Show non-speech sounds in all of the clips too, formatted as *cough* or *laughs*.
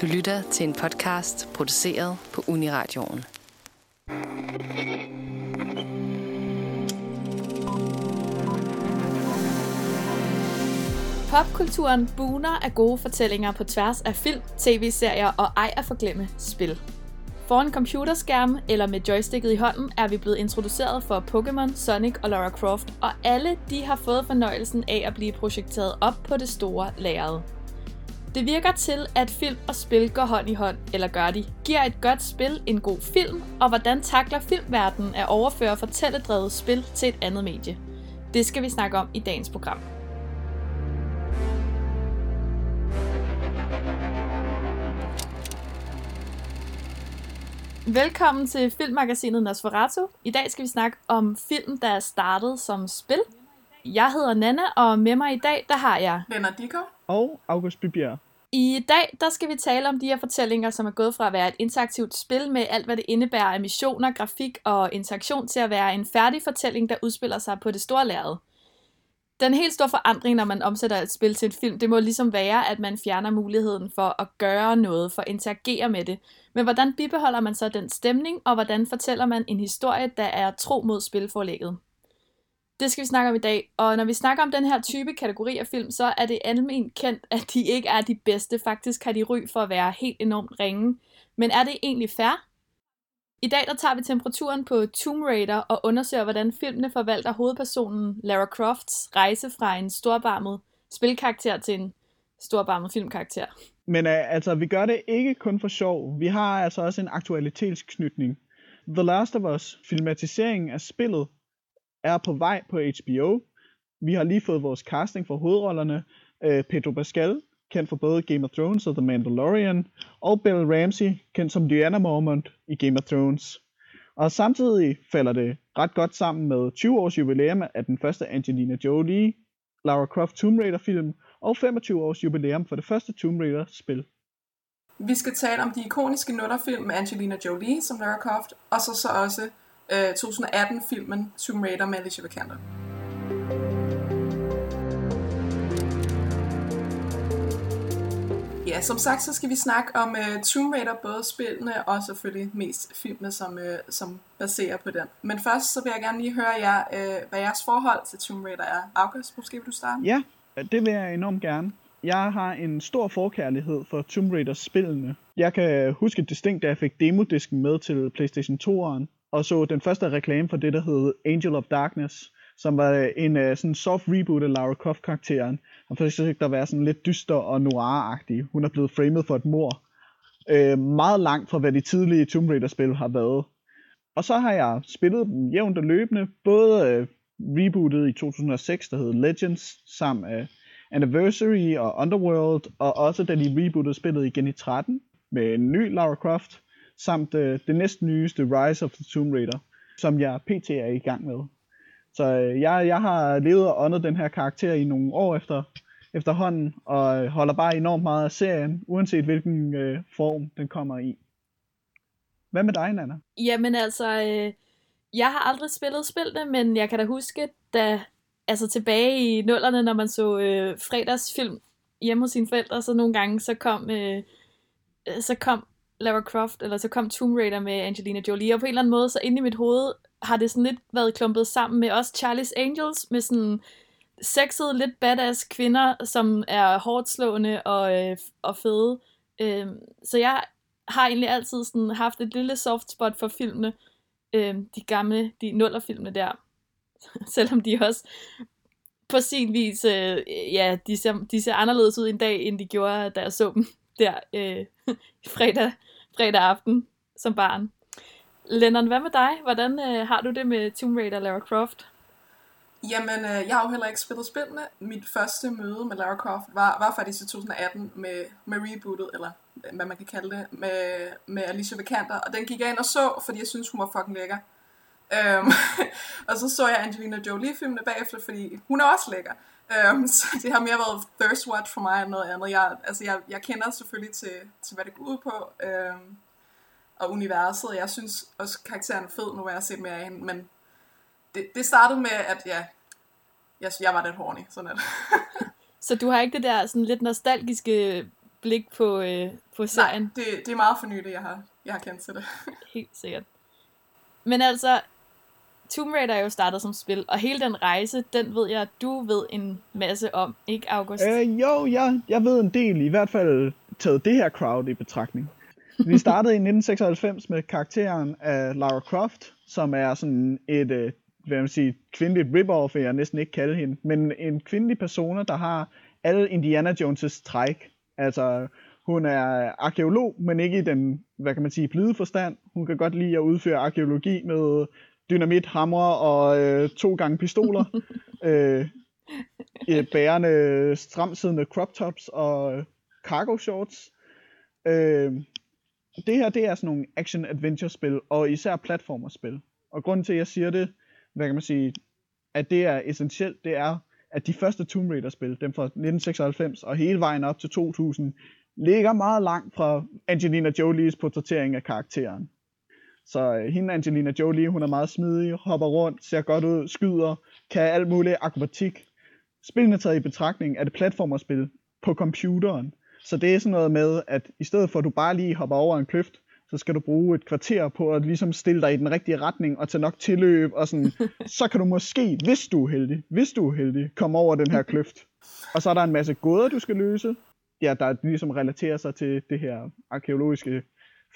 Du lytter til en podcast produceret på Uniradioen. Popkulturen buner af gode fortællinger på tværs af film, tv-serier og ej at forglemme spil. Foran computerskærmen eller med joysticket i hånden er vi blevet introduceret for Pokémon, Sonic og Lara Croft, og alle de har fået fornøjelsen af at blive projekteret op på det store lærred. Det virker til, at film og spil går hånd i hånd, eller gør de. Giver et godt spil en god film, og hvordan takler filmverdenen at overføre fortælledrevet spil til et andet medie? Det skal vi snakke om i dagens program. Velkommen til filmmagasinet Nosferatu. I dag skal vi snakke om film, der er startet som spil. Jeg hedder Nana, og med mig i dag, der har jeg... Lennart Dicker. Og August Bybjerg. I dag, der skal vi tale om de her fortællinger, som er gået fra at være et interaktivt spil med alt, hvad det indebærer af missioner, grafik og interaktion, til at være en færdig fortælling, der udspiller sig på det store lærred. Den helt store forandring, når man omsætter et spil til en film, det må ligesom være, at man fjerner muligheden for at gøre noget, for at interagere med det. Men hvordan bibeholder man så den stemning, og hvordan fortæller man en historie, der er tro mod spilforlægget? Det skal vi snakke om i dag, og når vi snakker om den her type kategori af film, så er det almen kendt, at de ikke er de bedste. Faktisk har de ry for at være helt enormt ringe. Men er det egentlig fair? I dag der tager vi temperaturen på Tomb Raider og undersøger, hvordan filmene forvalter hovedpersonen Lara Crofts rejse fra en storbarmet spilkarakter til en storbarmet filmkarakter. Men uh, altså, vi gør det ikke kun for sjov. Vi har altså også en aktualitetsknytning. The Last of Us, filmatiseringen af spillet, er på vej på HBO. Vi har lige fået vores casting for hovedrollerne. Øh, Pedro Pascal, kendt for både Game of Thrones og The Mandalorian, og Bill Ramsey, kendt som Diana Mormont i Game of Thrones. Og samtidig falder det ret godt sammen med 20 års jubilæum af den første Angelina Jolie, Lara Croft Tomb Raider film, og 25 års jubilæum for det første Tomb Raider spil. Vi skal tale om de ikoniske nutterfilm med Angelina Jolie som Lara Croft, og så, så også øh, 2018-filmen Tomb Raider med Alicia Vikander. Ja, som sagt, så skal vi snakke om uh, Tomb Raider, både spillene og selvfølgelig mest filmene, som, uh, som baserer på den. Men først så vil jeg gerne lige høre jer, uh, hvad jeres forhold til Tomb Raider er. August, måske vil du starte? Ja, det vil jeg enormt gerne. Jeg har en stor forkærlighed for Tomb Raider-spillene. Jeg kan huske distinkt, da jeg fik demodisken med til PlayStation 2'eren, og så den første reklame for det, der hed Angel of Darkness, som var øh, en uh, sådan soft reboot af Lara Croft-karakteren. Han forsøgte at være sådan lidt dyster og noir-agtig. Hun er blevet framed for et mor. Uh, øh, meget langt fra, hvad de tidlige Tomb Raider-spil har været. Og så har jeg spillet dem jævnt og løbende, både uh, rebootet i 2006, der hed Legends, samt uh, Anniversary og Underworld, og også da de rebootede spillet igen i 13 med en ny Lara Croft, samt øh, det næst nyeste Rise of the Tomb Raider, som jeg pt. er i gang med. Så øh, jeg, jeg har levet og åndet den her karakter i nogle år efter, efterhånden, og øh, holder bare enormt meget af serien, uanset hvilken øh, form den kommer i. Hvad med dig, Nana? Jamen altså, øh, jeg har aldrig spillet spillene, men jeg kan da huske, da altså tilbage i nullerne, når man så øh, fredagsfilm hjemme hos sine forældre, så nogle gange, så kom, øh, øh så kom Lara Croft, eller så kom Tomb Raider med Angelina Jolie, og på en eller anden måde, så inde i mit hoved, har det sådan lidt været klumpet sammen med også Charlie's Angels, med sådan sexede, lidt badass kvinder, som er hårdt slående og, øh, og fede. Øh, så jeg har egentlig altid sådan haft et lille soft spot for filmene, øh, de gamle, de nullerfilmene der. *laughs* Selvom de også på sin vis, øh, ja, de ser, de ser anderledes ud en dag, end de gjorde, da jeg så dem der øh, *laughs* fredag, fredag aften som barn. Lennon, hvad med dig? Hvordan øh, har du det med Tomb Raider og Lara Croft? Jamen, øh, jeg har jo heller ikke spillet spillene. Mit første møde med Lara Croft var, var faktisk i 2018 med, med rebootet, eller øh, hvad man kan kalde det, med, med Alicia Vikander. Og den gik jeg ind og så, fordi jeg synes hun var fucking lækker. Øhm, *laughs* og så så jeg Angelina Jolie-filmene bagefter, fordi hun er også lækker. Um, så *laughs* det har mere været thirst watch for mig end noget andet. Jeg, altså, jeg, jeg kender selvfølgelig til, til, hvad det går ud på. Um, og universet. Jeg synes også, karakteren er fed, nu har jeg set mere af hende, men det, det startede med, at ja, jeg, jeg var lidt horny, sådan at. *laughs* så du har ikke det der sådan lidt nostalgiske blik på, øh, på serien. Nej, det, det er meget for nyligt, jeg har, jeg har kendt til det. *laughs* Helt sikkert. Men altså, Tomb Raider er jo startet som spil, og hele den rejse, den ved jeg, at du ved en masse om, ikke August? Øh, jo, jeg, jeg ved en del, i hvert fald taget det her crowd i betragtning. Vi *laughs* startede i 1996 med karakteren af Lara Croft, som er sådan et, øh, hvad man sige, kvindeligt rip-off, jeg næsten ikke kalde hende, men en kvindelig persona, der har alle Indiana Jones' træk. Altså, hun er arkeolog, men ikke i den, hvad kan man sige, blide forstand. Hun kan godt lide at udføre arkeologi med dynamit, hamre og øh, to gange pistoler. *laughs* øh, bærende stramsiddende crop tops og cargo shorts. Øh, det her, det er sådan nogle action-adventure-spil, og især platformerspil. Og grunden til, at jeg siger det, hvad kan man sige, at det er essentielt, det er, at de første Tomb Raider-spil, dem fra 1996 og hele vejen op til 2000, ligger meget langt fra Angelina Jolies portrættering af karakteren. Så øh, hende Angelina Jolie, hun er meget smidig, hopper rundt, ser godt ud, skyder, kan alt muligt akrobatik. Spillene taget i betragtning er det platformerspil på computeren. Så det er sådan noget med, at i stedet for at du bare lige hopper over en kløft, så skal du bruge et kvarter på at ligesom stille dig i den rigtige retning og tage nok tilløb, og sådan, *laughs* så kan du måske, hvis du er heldig, hvis du er heldig, komme over den her kløft. Og så er der en masse gåder, du skal løse, ja, der ligesom relaterer sig til det her arkeologiske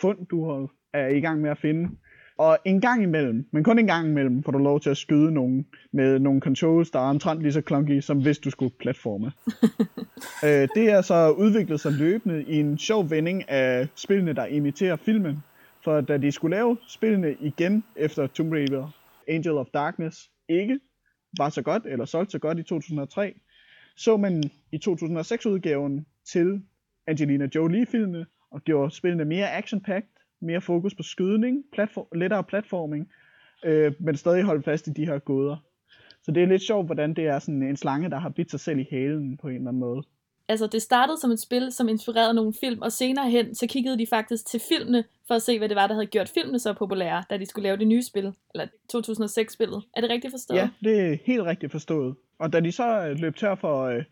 fund, du er i gang med at finde. Og en gang imellem, men kun en gang imellem, får du lov til at skyde nogen med nogle controls, der er omtrent lige så clunky, som hvis du skulle platforme. *laughs* øh, det er så udviklet sig løbende i en sjov vending af spillene, der imiterer filmen. For da de skulle lave spillene igen efter Tomb Raider Angel of Darkness ikke var så godt, eller solgte så godt i 2003, så man i 2006-udgaven til Angelina Jolie-filmene og gjorde spillene mere action-packed, mere fokus på skydning, platform, lettere platforming, øh, men stadig holde fast i de her gåder. Så det er lidt sjovt, hvordan det er sådan en slange, der har bidt sig selv i halen på en eller anden måde. Altså, det startede som et spil, som inspirerede nogle film, og senere hen, så kiggede de faktisk til filmene, for at se, hvad det var, der havde gjort filmene så populære, da de skulle lave det nye spil, eller 2006-spillet. Er det rigtigt forstået? Ja, det er helt rigtigt forstået. Og da de så øh, løb tør for øh,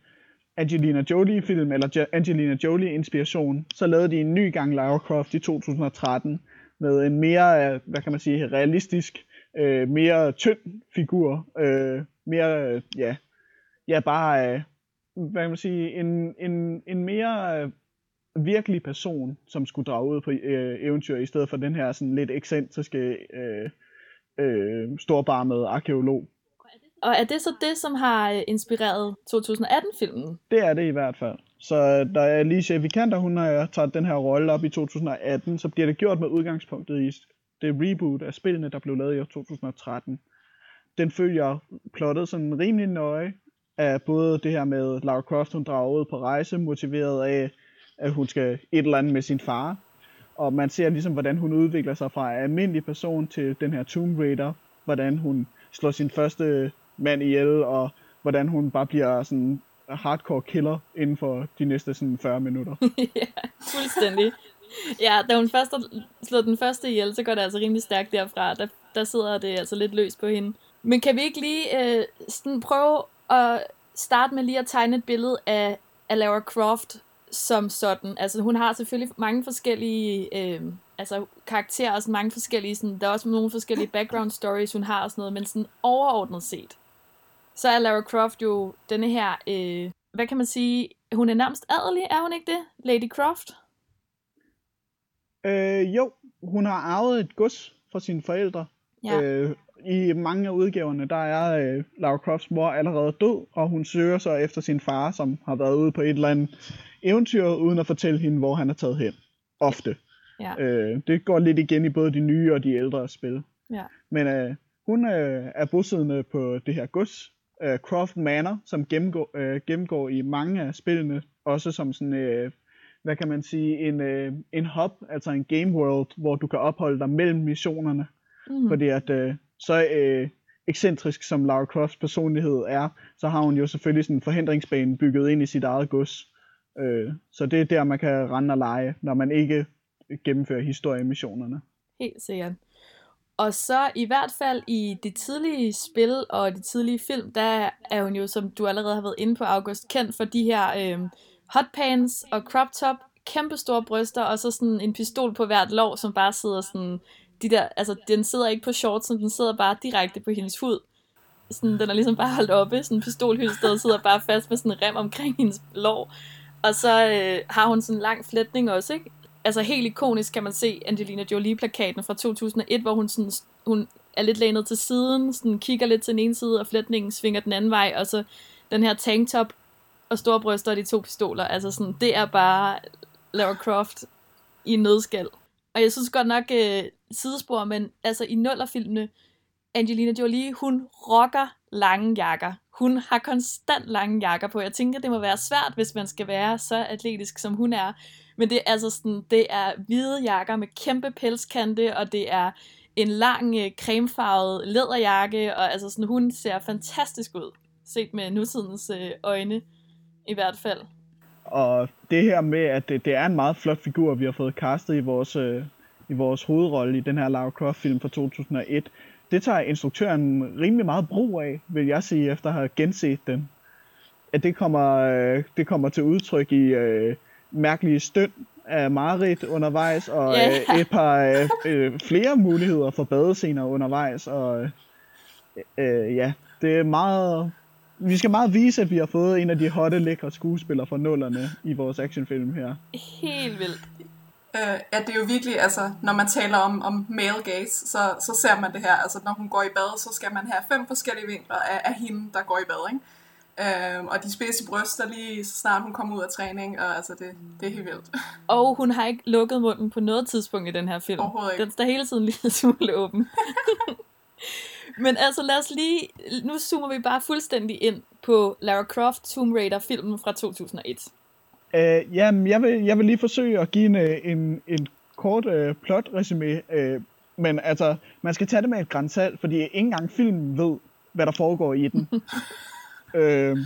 Angelina Jolie-film, eller Angelina Jolie-inspiration, så lavede de en ny gang Lara Croft i 2013, med en mere, hvad kan man sige, realistisk, øh, mere tynd figur, øh, mere, øh, ja, ja, bare, øh, hvad kan man sige, en, en, en mere øh, virkelig person, som skulle drage ud på øh, eventyr, i stedet for den her sådan lidt ekscentriske, øh, øh, storbarmede arkeolog. Og er det så det, som har øh, inspireret 2018-filmen? Det er det i hvert fald. Så øh, der er Alicia Vikander, hun har øh, taget den her rolle op i 2018, så bliver det gjort med udgangspunktet i det reboot af spillene, der blev lavet i 2013. Den følger plottet sådan rimelig nøje af både det her med Lara Croft, hun drager ud på rejse, motiveret af, at hun skal et eller andet med sin far. Og man ser ligesom, hvordan hun udvikler sig fra en almindelig person til den her Tomb Raider, hvordan hun slår sin første mand ihjel, og hvordan hun bare bliver sådan hardcore killer inden for de næste sådan 40 minutter. *laughs* ja, fuldstændig. Ja, da hun først slår den første ihjel, så går det altså rimelig stærkt derfra. Der, der sidder det altså lidt løst på hende. Men kan vi ikke lige øh, sådan prøve at starte med lige at tegne et billede af, af Lara Croft som sådan? Altså hun har selvfølgelig mange forskellige øh, altså, karakterer og sådan mange forskellige, sådan, der er også nogle forskellige background stories, hun har og sådan noget, men sådan overordnet set, så er Lara Croft jo denne her, øh, hvad kan man sige, hun er nærmest adelig, er hun ikke det? Lady Croft? Øh, jo, hun har arvet et gods fra sine forældre. Ja. Øh, I mange af udgaverne, der er øh, Lara Crofts mor allerede død, og hun søger så efter sin far, som har været ude på et eller andet eventyr, uden at fortælle hende, hvor han er taget hen. Ofte. Ja. Øh, det går lidt igen i både de nye og de ældre spil. Ja. Men øh, hun øh, er bosiddende på det her gods, øh, Croft Manor, som gennemgår, øh, gennemgår i mange af spillene, også som sådan, øh, hvad kan man sige, en, øh, en hub, altså en game world, hvor du kan opholde dig mellem missionerne. Mm. Fordi at øh, så øh, ekscentrisk som Lara Crofts personlighed er, så har hun jo selvfølgelig sådan en forhindringsbane bygget ind i sit eget gods. Øh, så det er der, man kan rende og lege, når man ikke gennemfører historiemissionerne. Helt sikkert. Og så i hvert fald i det tidlige spil og de tidlige film, der er hun jo, som du allerede har været inde på, August, kendt for de her øh, hotpants og crop top, kæmpe store bryster, og så sådan en pistol på hvert lov, som bare sidder sådan, de der, altså den sidder ikke på shortsen, den sidder bare direkte på hendes hud. Sådan, den er ligesom bare holdt oppe, sådan en sidder bare fast med sådan en rem omkring hendes lår. Og så øh, har hun sådan en lang flætning også, ikke? Altså helt ikonisk kan man se Angelina Jolie-plakaten fra 2001, hvor hun, sådan, hun er lidt lænet til siden, sådan kigger lidt til den ene side, og flætningen svinger den anden vej, og så den her tanktop og store bryster og de to pistoler. Altså sådan, det er bare Lara Croft i nødskal. Og jeg synes godt nok øh, sidespor, men altså i nullerfilmene, Angelina Jolie, hun rocker lange jakker. Hun har konstant lange jakker på. Jeg tænker, det må være svært, hvis man skal være så atletisk, som hun er. Men det er altså sådan, det er hvide jakker med kæmpe pelskante, og det er en lang øh, cremefarvet læderjakke, og altså sådan, hun ser fantastisk ud, set med nutidens øh, øjne i hvert fald. Og det her med, at det, det er en meget flot figur, vi har fået castet i vores, øh, i vores hovedrolle i den her Lara Croft-film fra 2001, det tager instruktøren rimelig meget brug af, vil jeg sige, efter at have genset den. At det kommer, øh, det kommer til udtryk i øh, mærkelige støn af Marit undervejs, og yeah. øh, et par øh, øh, flere muligheder for badescener undervejs, og øh, ja, det er meget... Vi skal meget vise, at vi har fået en af de hotte, lækre skuespillere fra nullerne i vores actionfilm her. Helt vildt. Øh, ja, det er jo virkelig, altså, når man taler om, om male gaze, så, så ser man det her. Altså, når hun går i bad, så skal man have fem forskellige vinkler af, af hende, der går i bad, ikke? Øhm, og de spidse bryster lige så snart hun kommer ud af træning, og altså det, det er helt vildt. *laughs* Og hun har ikke lukket munden på noget tidspunkt i den her film. Overhovedet ikke. Den står hele tiden lige *laughs* smule åben. *laughs* Men altså lad os lige, nu zoomer vi bare fuldstændig ind på Lara Croft Tomb Raider filmen fra 2001. Uh, jamen, jeg vil, jeg vil lige forsøge at give en, øh, en, en kort uh, plot-resumé, uh, men altså, man skal tage det med et grænsalt, fordi ikke engang filmen ved, hvad der foregår i den øh,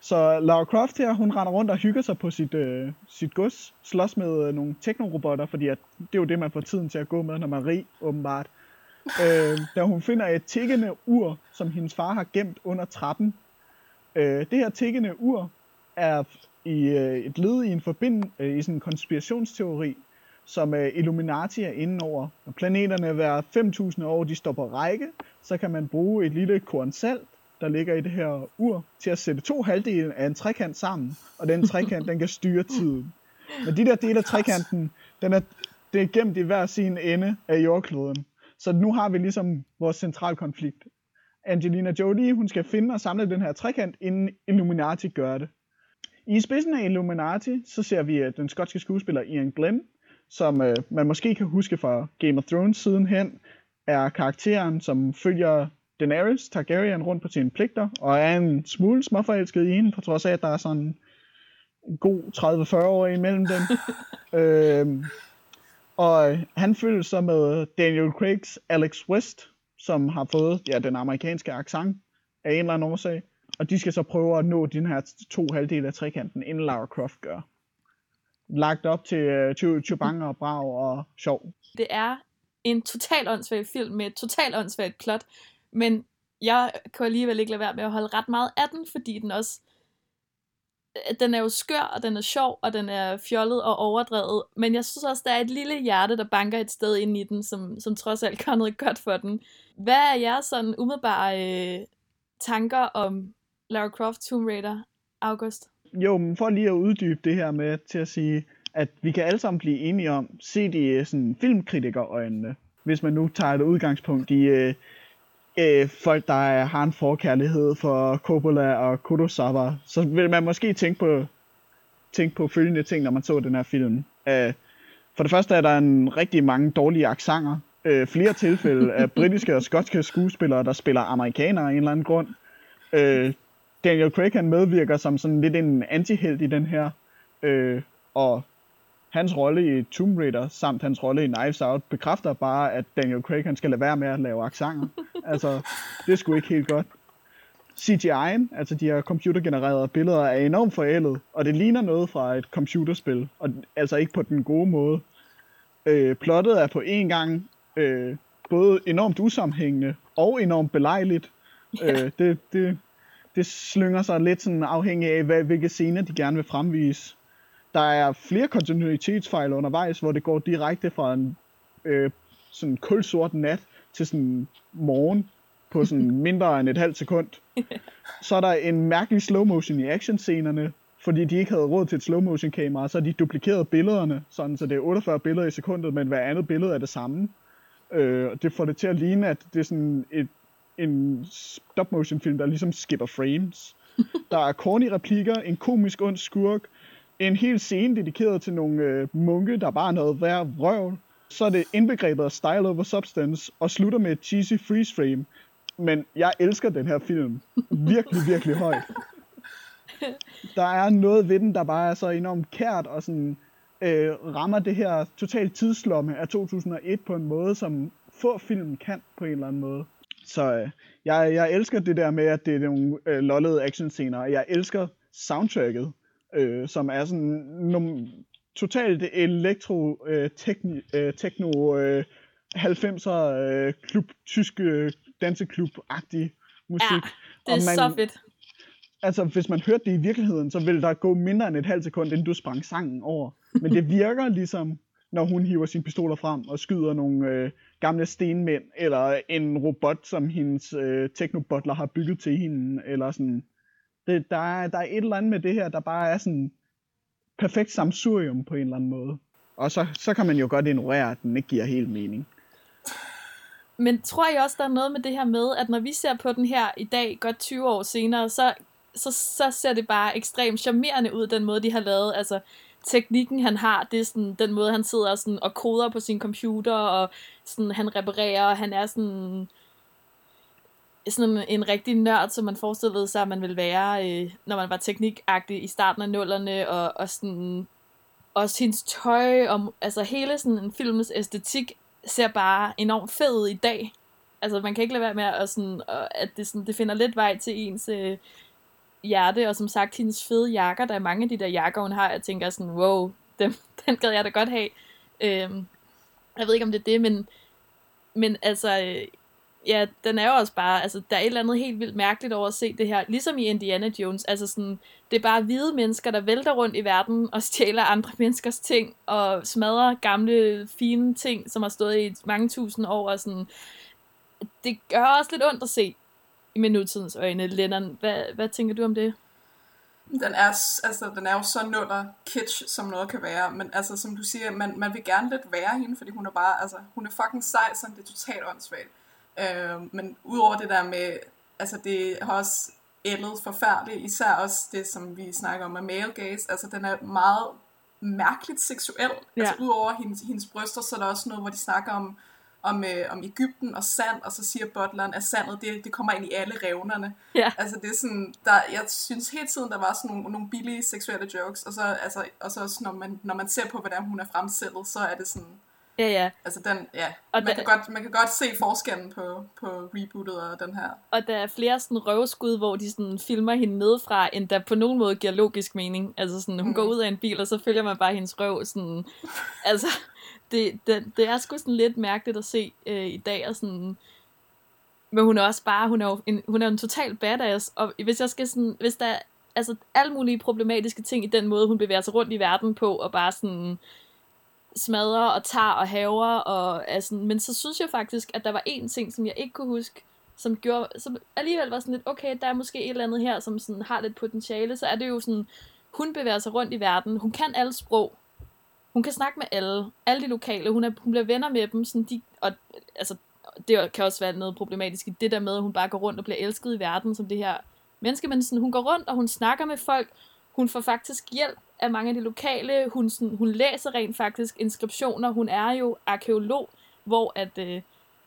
så Lara Croft her, hun render rundt og hygger sig på sit, øh, sit gods, slås med øh, nogle teknorobotter, fordi at, det er jo det, man får tiden til at gå med, når man er rig, åbenbart. Øh, da hun finder et tikkende ur, som hendes far har gemt under trappen. Øh, det her tikkende ur er i øh, et led i en forbind øh, i sådan en konspirationsteori, som øh, Illuminati er inde over. Når planeterne hver 5.000 år de står på række, så kan man bruge et lille korn salt, der ligger i det her ur, til at sætte to halvdele af en trekant sammen, og den trekant, den kan styre *laughs* tiden. Men de der dele af trekanten, den er, det er gemt i hver sin ende af jordkloden. Så nu har vi ligesom vores centralkonflikt. Angelina Jolie, hun skal finde og samle den her trekant, inden Illuminati gør det. I spidsen af Illuminati, så ser vi den skotske skuespiller Ian Glenn, som uh, man måske kan huske fra Game of Thrones sidenhen, er karakteren, som følger Daenerys Targaryen rundt på sine pligter, og er en smule småforelsket i hende, på trods af, at der er sådan en god 30-40 år imellem dem. *laughs* øhm, og han følges så med Daniel Craigs Alex West, som har fået ja, den amerikanske accent af en eller anden årsag. Og de skal så prøve at nå den her to halvdele af trekanten, inden Lara Croft gør. Lagt op til uh, Chubang og Brav og sjov. Det er en total åndssvag film med et total åndssvagt plot, men jeg kan alligevel ikke lade være med at holde ret meget af den, fordi den også øh, den er jo skør, og den er sjov, og den er fjollet og overdrevet, men jeg synes også, der er et lille hjerte, der banker et sted ind i den, som, som trods alt gør noget godt for den. Hvad er jeres sådan umiddelbare øh, tanker om Lara Croft Tomb Raider, August? Jo, men for lige at uddybe det her med til at sige, at vi kan alle sammen blive enige om, se de øh, sådan, filmkritikerøjnene, hvis man nu tager et udgangspunkt i øh, øh, folk, der er, har en forkærlighed for Coppola og Kurosawa, så vil man måske tænke på, tænke på følgende ting, når man så den her film. Øh, for det første er der en rigtig mange dårlige aksanger. Øh, flere tilfælde af *laughs* britiske og skotske skuespillere, der spiller amerikanere af en eller anden grund. Øh, Daniel Craig han medvirker som sådan lidt en antihelt i den her, øh, og hans rolle i Tomb Raider samt hans rolle i Knives Out bekræfter bare, at Daniel Craig han skal lade være med at lave aksanger. *laughs* altså, det sgu ikke helt godt. CGI'en, altså de her computergenererede billeder, er enormt forældet, og det ligner noget fra et computerspil, og altså ikke på den gode måde. Øh, plottet er på en gang øh, både enormt usammenhængende og enormt belejligt. Yeah. Øh, det, det, det slynger sig lidt sådan afhængig af, hvad, hvilke scener de gerne vil fremvise. Der er flere kontinuitetsfejl undervejs, hvor det går direkte fra en øh, sådan kulsort nat til sådan morgen på sådan *laughs* mindre end et halvt sekund. Så er der en mærkelig slow motion i actionscenerne, fordi de ikke havde råd til et slow motion kamera, så de duplikeret billederne, sådan så det er 48 billeder i sekundet, men hver andet billede er det samme. Øh, det får det til at ligne, at det er sådan et, en stop motion film, der ligesom skipper frames. *laughs* Der er corny replikker, en komisk ond skurk, en hel scene dedikeret til nogle øh, munke, der bare er noget værd røv. Så er det indbegrebet af style over substance, og slutter med et cheesy freeze frame. Men jeg elsker den her film. Virkelig, virkelig højt. *laughs* Der er noget ved den, der bare er så enormt kært, og sådan øh, rammer det her totalt tidslomme af 2001 på en måde, som få film kan på en eller anden måde. Så øh, jeg, jeg elsker det der med, at det er nogle øh, lollede actionscener, og jeg elsker soundtracket, øh, som er sådan nogle totalt elektro, øh, tekni, øh, techno, øh, 90'er øh, klub, tysk øh, danseklub-agtig musik. Ja, det er og man, så fedt. Altså, hvis man hørte det i virkeligheden, så ville der gå mindre end et halvt sekund, inden du sprang sangen over. Men det virker ligesom, når hun hiver sine pistoler frem og skyder nogle øh, gamle stenmænd, eller en robot, som hendes øh, technobutler har bygget til hende, eller sådan. Det, der, er, der er et eller andet med det her, der bare er sådan perfekt samsurium på en eller anden måde. Og så, så kan man jo godt ignorere, at den ikke giver helt mening. Men tror jeg også, der er noget med det her med, at når vi ser på den her i dag, godt 20 år senere, så, så, så ser det bare ekstremt charmerende ud, den måde, de har lavet. Altså, teknikken, han har, det er sådan, den måde, han sidder sådan, og koder på sin computer, og sådan, han reparerer, og han er sådan, sådan en, en rigtig nørd, som man forestillede sig, at man ville være, øh, når man var teknikagtig i starten af nullerne, og, og sådan, også hendes tøj, og altså hele sådan en filmens æstetik ser bare enormt fed ud i dag. Altså man kan ikke lade være med at, sådan, at det, sådan, det finder lidt vej til ens øh, hjerte, og som sagt hendes fede jakker, der er mange af de der jakker, hun har, jeg tænker sådan, wow, dem, *laughs* den gad jeg da godt have. Øhm, jeg ved ikke, om det er det, men, men altså, øh, ja, den er jo også bare, altså, der er et eller andet helt vildt mærkeligt over at se det her, ligesom i Indiana Jones, altså sådan, det er bare hvide mennesker, der vælter rundt i verden og stjæler andre *laughs* menneskers ting, og smadrer gamle, fine ting, som har stået i mange tusind år, og sådan, det gør også lidt ondt at se med nutidens øjne. Lennon, hvad, hvad tænker du om det? Den er, altså, den er jo så nuller kitsch, som noget kan være, men altså, som du siger, man, man vil gerne lidt være hende, fordi hun er bare, altså, hun er fucking sej, så det er totalt åndssvagt. Øh, men udover det der med, altså det har også ældet forfærdeligt, især også det, som vi snakker om med male gaze, altså den er meget mærkeligt seksuel, ja. altså udover hendes, hendes bryster, så er der også noget, hvor de snakker om, om, øh, om Ægypten og sand, og så siger butleren, at sandet, det, det kommer ind i alle revnerne. Ja. Altså det er sådan, der, jeg synes hele tiden, der var sådan nogle, nogle billige seksuelle jokes, og så, altså, og så også, når man, når man ser på, hvordan hun er fremstillet, så er det sådan, Ja, ja. Altså den, ja. Og man, da, kan godt, man kan godt se forskellen på, på rebootet og den her. Og der er flere sådan røvskud, hvor de sådan filmer hende nedefra, end der på nogen måde giver logisk mening. Altså sådan, hun mm. går ud af en bil, og så følger man bare hendes røv. Sådan, *laughs* altså, det, det, det er sgu sådan lidt mærkeligt at se øh, i dag, og sådan, men hun er også bare, hun er jo en, hun er en total badass, og hvis jeg skal sådan, hvis der er altså alle mulige problematiske ting i den måde, hun bevæger sig rundt i verden på, og bare sådan smadrer og tager og haver, og altså, men så synes jeg faktisk, at der var en ting, som jeg ikke kunne huske, som gjorde, som alligevel var sådan lidt, okay, der er måske et eller andet her, som sådan har lidt potentiale, så er det jo sådan, hun bevæger sig rundt i verden, hun kan alle sprog, hun kan snakke med alle, alle de lokale, hun, er, hun bliver venner med dem, sådan de, og altså, det kan også være noget problematisk i det der med, at hun bare går rundt og bliver elsket i verden, som det her menneske, men sådan, hun går rundt, og hun snakker med folk, hun får faktisk hjælp af mange af de lokale. Hun, sådan, hun læser rent faktisk inskriptioner. Hun er jo arkeolog, hvor at øh,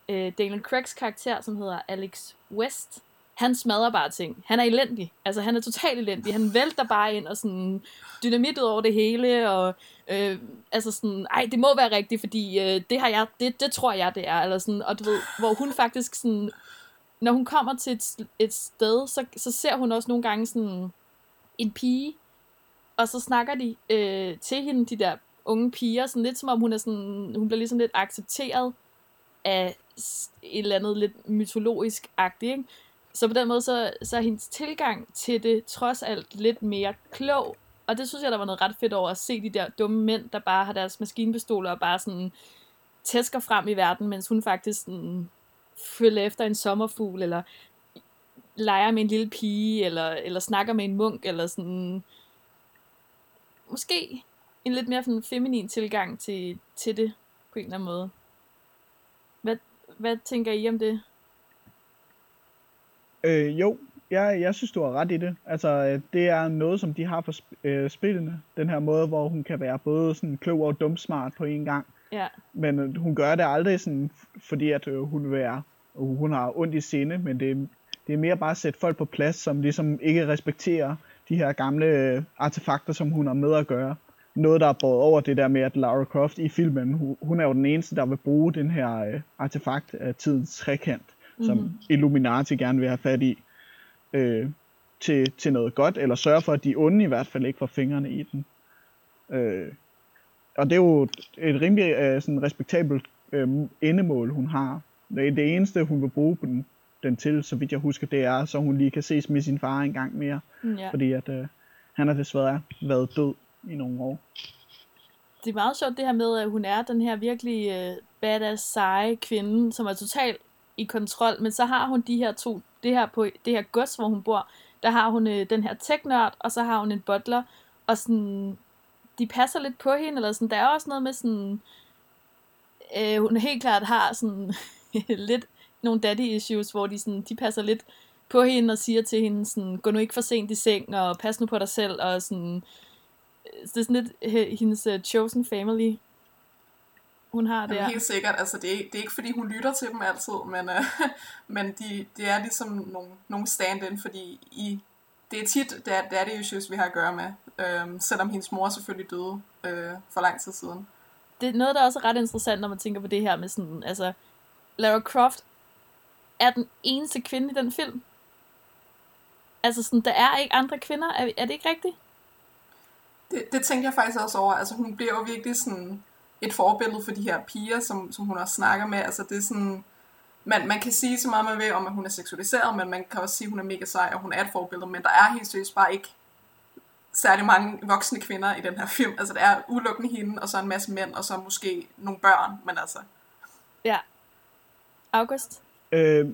øh, Daniel Craigs karakter, som hedder Alex West, han smadrer bare ting. Han er elendig. Altså, han er totalt elendig. Han vælter bare ind og sådan dynamit ud over det hele, og øh, altså sådan, ej, det må være rigtigt, fordi øh, det har jeg, det, det tror jeg, det er, eller sådan, og du ved, hvor hun faktisk sådan, når hun kommer til et, et sted, så, så ser hun også nogle gange sådan en pige, og så snakker de øh, til hende, de der unge piger, sådan lidt som om hun er sådan, hun bliver ligesom lidt accepteret af et eller andet lidt mytologisk-agtigt, ikke? Så på den måde, så, så er hendes tilgang til det trods alt lidt mere klog, Og det synes jeg, der var noget ret fedt over at se de der dumme mænd, der bare har deres maskinpistoler og bare sådan tæsker frem i verden, mens hun faktisk sådan følger efter en sommerfugl, eller leger med en lille pige, eller, eller snakker med en munk, eller sådan... Måske en lidt mere sådan feminin tilgang til, til det, på en eller anden måde. Hvad, hvad tænker I om det? Øh, jo, jeg, jeg synes, du har ret i det. Altså, øh, det er noget, som de har for sp- øh, spillene. Den her måde, hvor hun kan være både sådan klog og dumsmart på en gang. Ja, Men øh, hun gør det aldrig sådan, fordi at øh, hun vil være, hun har ondt i sinde, men det, det er mere bare at sætte folk på plads, som ligesom ikke respekterer de her gamle øh, artefakter, som hun har med at gøre. Noget, der er båret over det der med, at Lara Croft i filmen, hun, hun er jo den eneste, der vil bruge den her øh, artefakt af tidens trekant, mm-hmm. som Illuminati gerne vil have fat i, øh, til, til noget godt, eller sørge for, at de onde i hvert fald ikke får fingrene i den. Øh, og det er jo et rimelig øh, sådan respektabelt øh, endemål, hun har. Det, det eneste, hun vil bruge den, den til, så vidt jeg husker, det er, så hun lige kan ses med sin far en gang mere. mm, ja. Fordi at øh, han har desværre været død i nogle år. Det er meget sjovt det her med, at hun er den her virkelig øh, badass, seje kvinde, som er totalt i kontrol, men så har hun de her to, det her på det her gods, hvor hun bor, der har hun øh, den her teknørd, og så har hun en butler, og sådan, de passer lidt på hende, eller sådan, der er også noget med sådan, øh, hun helt klart har sådan *laughs* lidt nogle daddy issues, hvor de, sådan, de passer lidt på hende og siger til hende sådan, gå nu ikke for sent i seng, og pas nu på dig selv, og sådan, øh, det er sådan lidt øh, hendes uh, chosen family, hun har Jamen, der. helt sikkert, altså det er, det er ikke fordi hun lytter til dem altid, men, øh, *laughs* men de, det er ligesom nogle, nogle stand-in, fordi i, det er tit, det er, det issues, vi har at gøre med, øh, selvom hendes mor selvfølgelig døde øh, for lang tid siden. det er noget, der også er ret interessant, når man tænker på det her med sådan, altså, Lara Croft er den eneste kvinde i den film. Altså sådan, der er ikke andre kvinder, er, er det ikke rigtigt? Det, det tænkte jeg faktisk også over, altså hun bliver jo virkelig sådan et forbillede for de her piger, som, som hun også snakker med, altså det er sådan, man, man kan sige så meget man vil om, at hun er seksualiseret, men man kan også sige, at hun er mega sej, og hun er et forbillede, men der er helt seriøst bare ikke særlig mange voksne kvinder i den her film. Altså der er udelukkende hende, og så en masse mænd, og så måske nogle børn, men altså, Ja. August? Øh,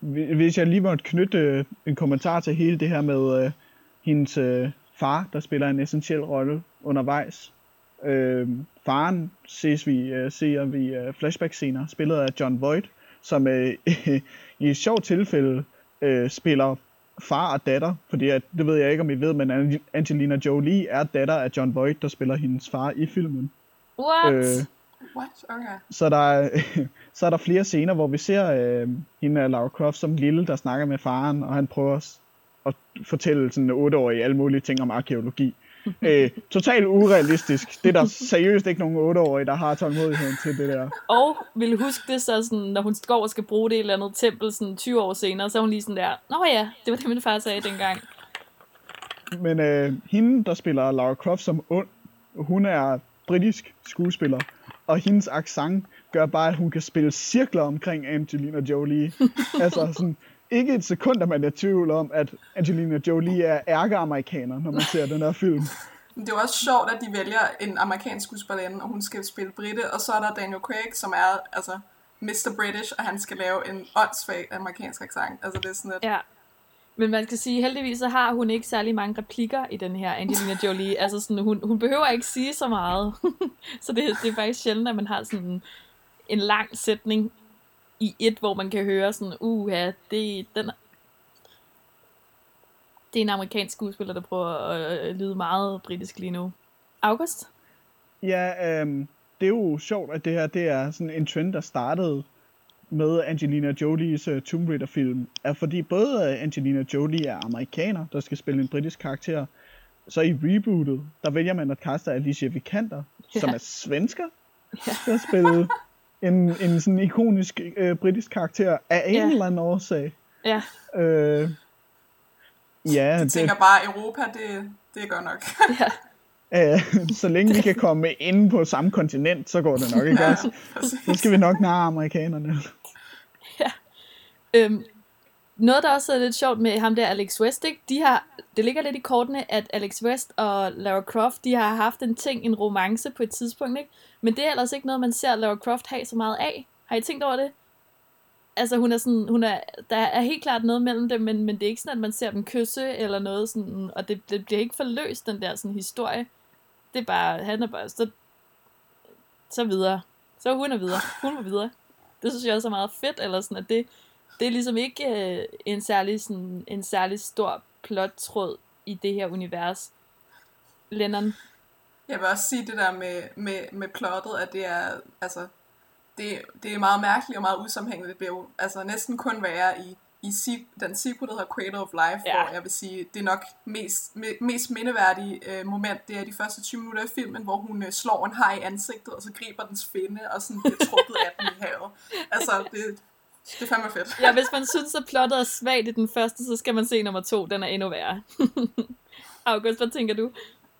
hvi- hvis jeg lige måtte knytte øh, en kommentar til hele det her med øh, hendes øh, far, der spiller en essentiel rolle undervejs. Øh, faren ses vi, øh, ser vi øh, flashback-scener, spillet af John Voight, som øh, *laughs* i et sjovt tilfælde øh, spiller far og datter, fordi at, det ved jeg ikke, om I ved, men Ange- Angelina Jolie er datter af John Voight, der spiller hendes far i filmen. What? Øh, what? Okay. så der, er, *laughs* så er der flere scener, hvor vi ser øh, hende af Lara Croft som lille, der snakker med faren, og han prøver s- at fortælle sådan en otteårig alle mulige ting om arkeologi. *laughs* øh, totalt urealistisk. Det er der seriøst ikke nogen otteårige, der har tålmodigheden til det der. Og vil huske det så sådan, når hun går og skal bruge det i et eller andet tempel sådan 20 år senere, så er hun lige sådan der, Nå ja, det var det, min far sagde dengang. Men øh, hende, der spiller Lara Croft som ond, hun er britisk skuespiller, og hendes accent gør bare, at hun kan spille cirkler omkring Angelina Jolie. *laughs* altså sådan, ikke et sekund, at man er i tvivl om, at Angelina Jolie er ærkeamerikaner, når man ser den her film. Men det er jo også sjovt, at de vælger en amerikansk skuespillerinde, og hun skal spille Britte, og så er der Daniel Craig, som er altså Mr. British, og han skal lave en åndssvag amerikansk accent. Altså det er sådan et... Ja. Men man skal sige, heldigvis så har hun ikke særlig mange replikker i den her Angelina Jolie. altså sådan, hun, hun behøver ikke sige så meget. *laughs* så det, det er faktisk sjældent, at man har sådan en lang sætning i et, hvor man kan høre sådan, uha, det, den, det er en amerikansk skuespiller, der prøver at lyde meget britisk lige nu. August? Ja, øh, det er jo sjovt, at det her det er sådan en trend, der startede med Angelina Jolies uh, Tomb Raider-film, er fordi både uh, Angelina Jolie er amerikaner, der skal spille en britisk karakter, så i rebootet, der vælger man at kaste Alicia Vikander, ja. som Ja. er svensker, ja. til at spille en, en sådan ikonisk uh, britisk karakter af en Ja. eller anden årsag. Ja, Øh, ja, Jeg det, tænker bare, Europa, det, det er godt nok. ja. øh, så længe vi kan komme ind på samme kontinent, så går det nok ikke også. præcis. Så skal vi nok narre amerikanerne. Øhm, noget, der også er lidt sjovt med ham der, Alex West, ikke? De har, det ligger lidt i kortene, at Alex West og Lara Croft, de har haft en ting, en romance på et tidspunkt, ikke? Men det er ellers ikke noget, man ser Lara Croft have så meget af. Har I tænkt over det? Altså, hun er sådan, hun er, der er helt klart noget mellem dem, men, men det er ikke sådan, at man ser dem kysse eller noget sådan, og det, det bliver ikke forløst, den der sådan historie. Det er bare, han er bare, så, så videre. Så hun er videre. Hun er videre. Det synes jeg også er meget fedt, eller sådan, at det, det er ligesom ikke øh, en, særlig, sådan, en særlig stor plottråd i det her univers. Lennon? Jeg vil også sige det der med, med, med plottet, at det er, altså, det, det er meget mærkeligt og meget usammenhængende. Det bliver jo altså, næsten kun være i, i den sequel, der hedder Cradle of Life, ja. hvor jeg vil sige, det er nok mest, me, mest mindeværdige øh, moment, det er de første 20 minutter af filmen, hvor hun øh, slår en haj i ansigtet, og så griber dens finde, og sådan bliver trukket af den i havet. Altså, det, det er fandme fedt. ja, hvis man synes, at plottet er svagt i den første, så skal man se nummer to. Den er endnu værre. *laughs* August, hvad tænker du?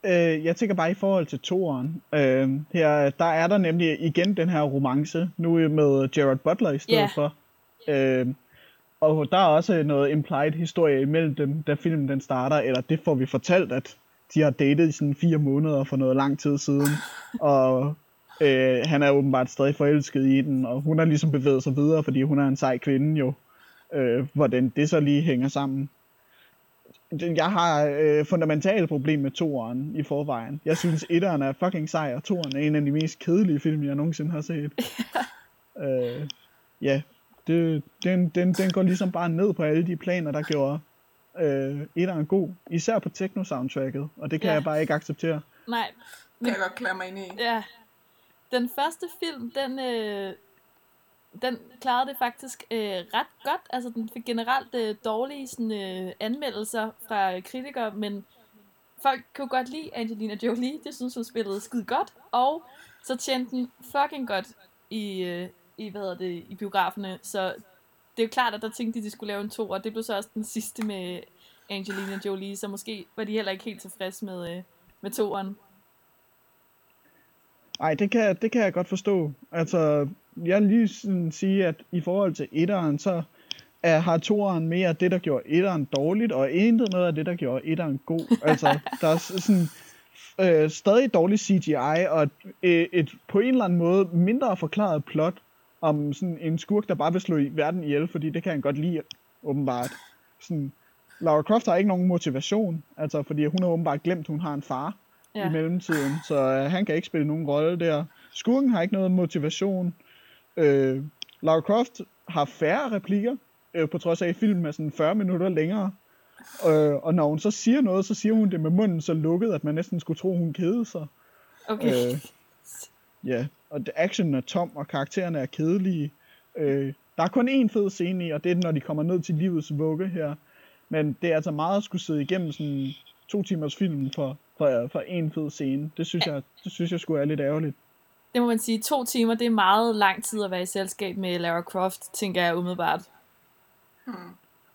Øh, jeg tænker bare i forhold til toeren. Øh, her, der er der nemlig igen den her romance, nu med Gerard Butler i stedet yeah. for. Øh, og der er også noget implied historie imellem dem, da filmen den starter, eller det får vi fortalt, at de har datet i sådan fire måneder for noget lang tid siden. *laughs* og Øh, han er åbenbart stadig forelsket i den, og hun har ligesom bevæget sig videre, fordi hun er en sej kvinde jo. Øh, hvordan det så lige hænger sammen. Jeg har øh, fundamentale problem med toeren i forvejen. Jeg synes, etteren er fucking sej, og toeren er en af de mest kedelige film, jeg nogensinde har set. *laughs* øh, ja, det, den, den, den går ligesom bare ned på alle de planer, der gjorde øh, etteren god. Især på techno-soundtracket, og det kan ja. jeg bare ikke acceptere. Nej. Men, kan jeg godt klare mig ind i. Ja, den første film, den, øh, den klarede det faktisk øh, ret godt. Altså, den fik generelt øh, dårlige sådan, øh, anmeldelser fra øh, kritikere, men folk kunne godt lide Angelina Jolie. Det synes hun spillede skide godt. Og så tjente den fucking godt i, øh, i, hvad hedder det, i biograferne. Så det er jo klart, at der tænkte de, at de skulle lave en to, og det blev så også den sidste med Angelina Jolie, så måske var de heller ikke helt tilfredse med, øh, med toeren. Nej, det kan, det kan jeg godt forstå. Altså, jeg vil lige sådan sige, at i forhold til etteren, så er, har toeren mere det, der gjorde etteren dårligt, og intet noget af det, der gjorde etteren god. Altså, *laughs* der er sådan øh, stadig dårlig CGI, og et, et, et på en eller anden måde mindre forklaret plot om sådan en skurk, der bare vil slå i verden ihjel, fordi det kan han godt lide, åbenbart. Sådan, Laura Croft har ikke nogen motivation, altså fordi hun har åbenbart glemt, hun har en far ja. i mellemtiden, så øh, han kan ikke spille nogen rolle der. Skurken har ikke noget motivation. Øh, Lara Croft har færre replikker, øh, på trods af at filmen er sådan 40 minutter længere. Øh, og når hun så siger noget, så siger hun det med munden så lukket, at man næsten skulle tro, hun kedede sig. Okay. Øh, ja, og action er tom, og karaktererne er kedelige. Øh, der er kun én fed scene i, og det er, når de kommer ned til livets vugge her. Men det er altså meget at skulle sidde igennem sådan to timers film for for, for en fed scene. Det synes, jeg, det synes jeg skulle er lidt ærgerligt. Det må man sige. To timer, det er meget lang tid at være i selskab med Lara Croft, tænker jeg umiddelbart. Hmm.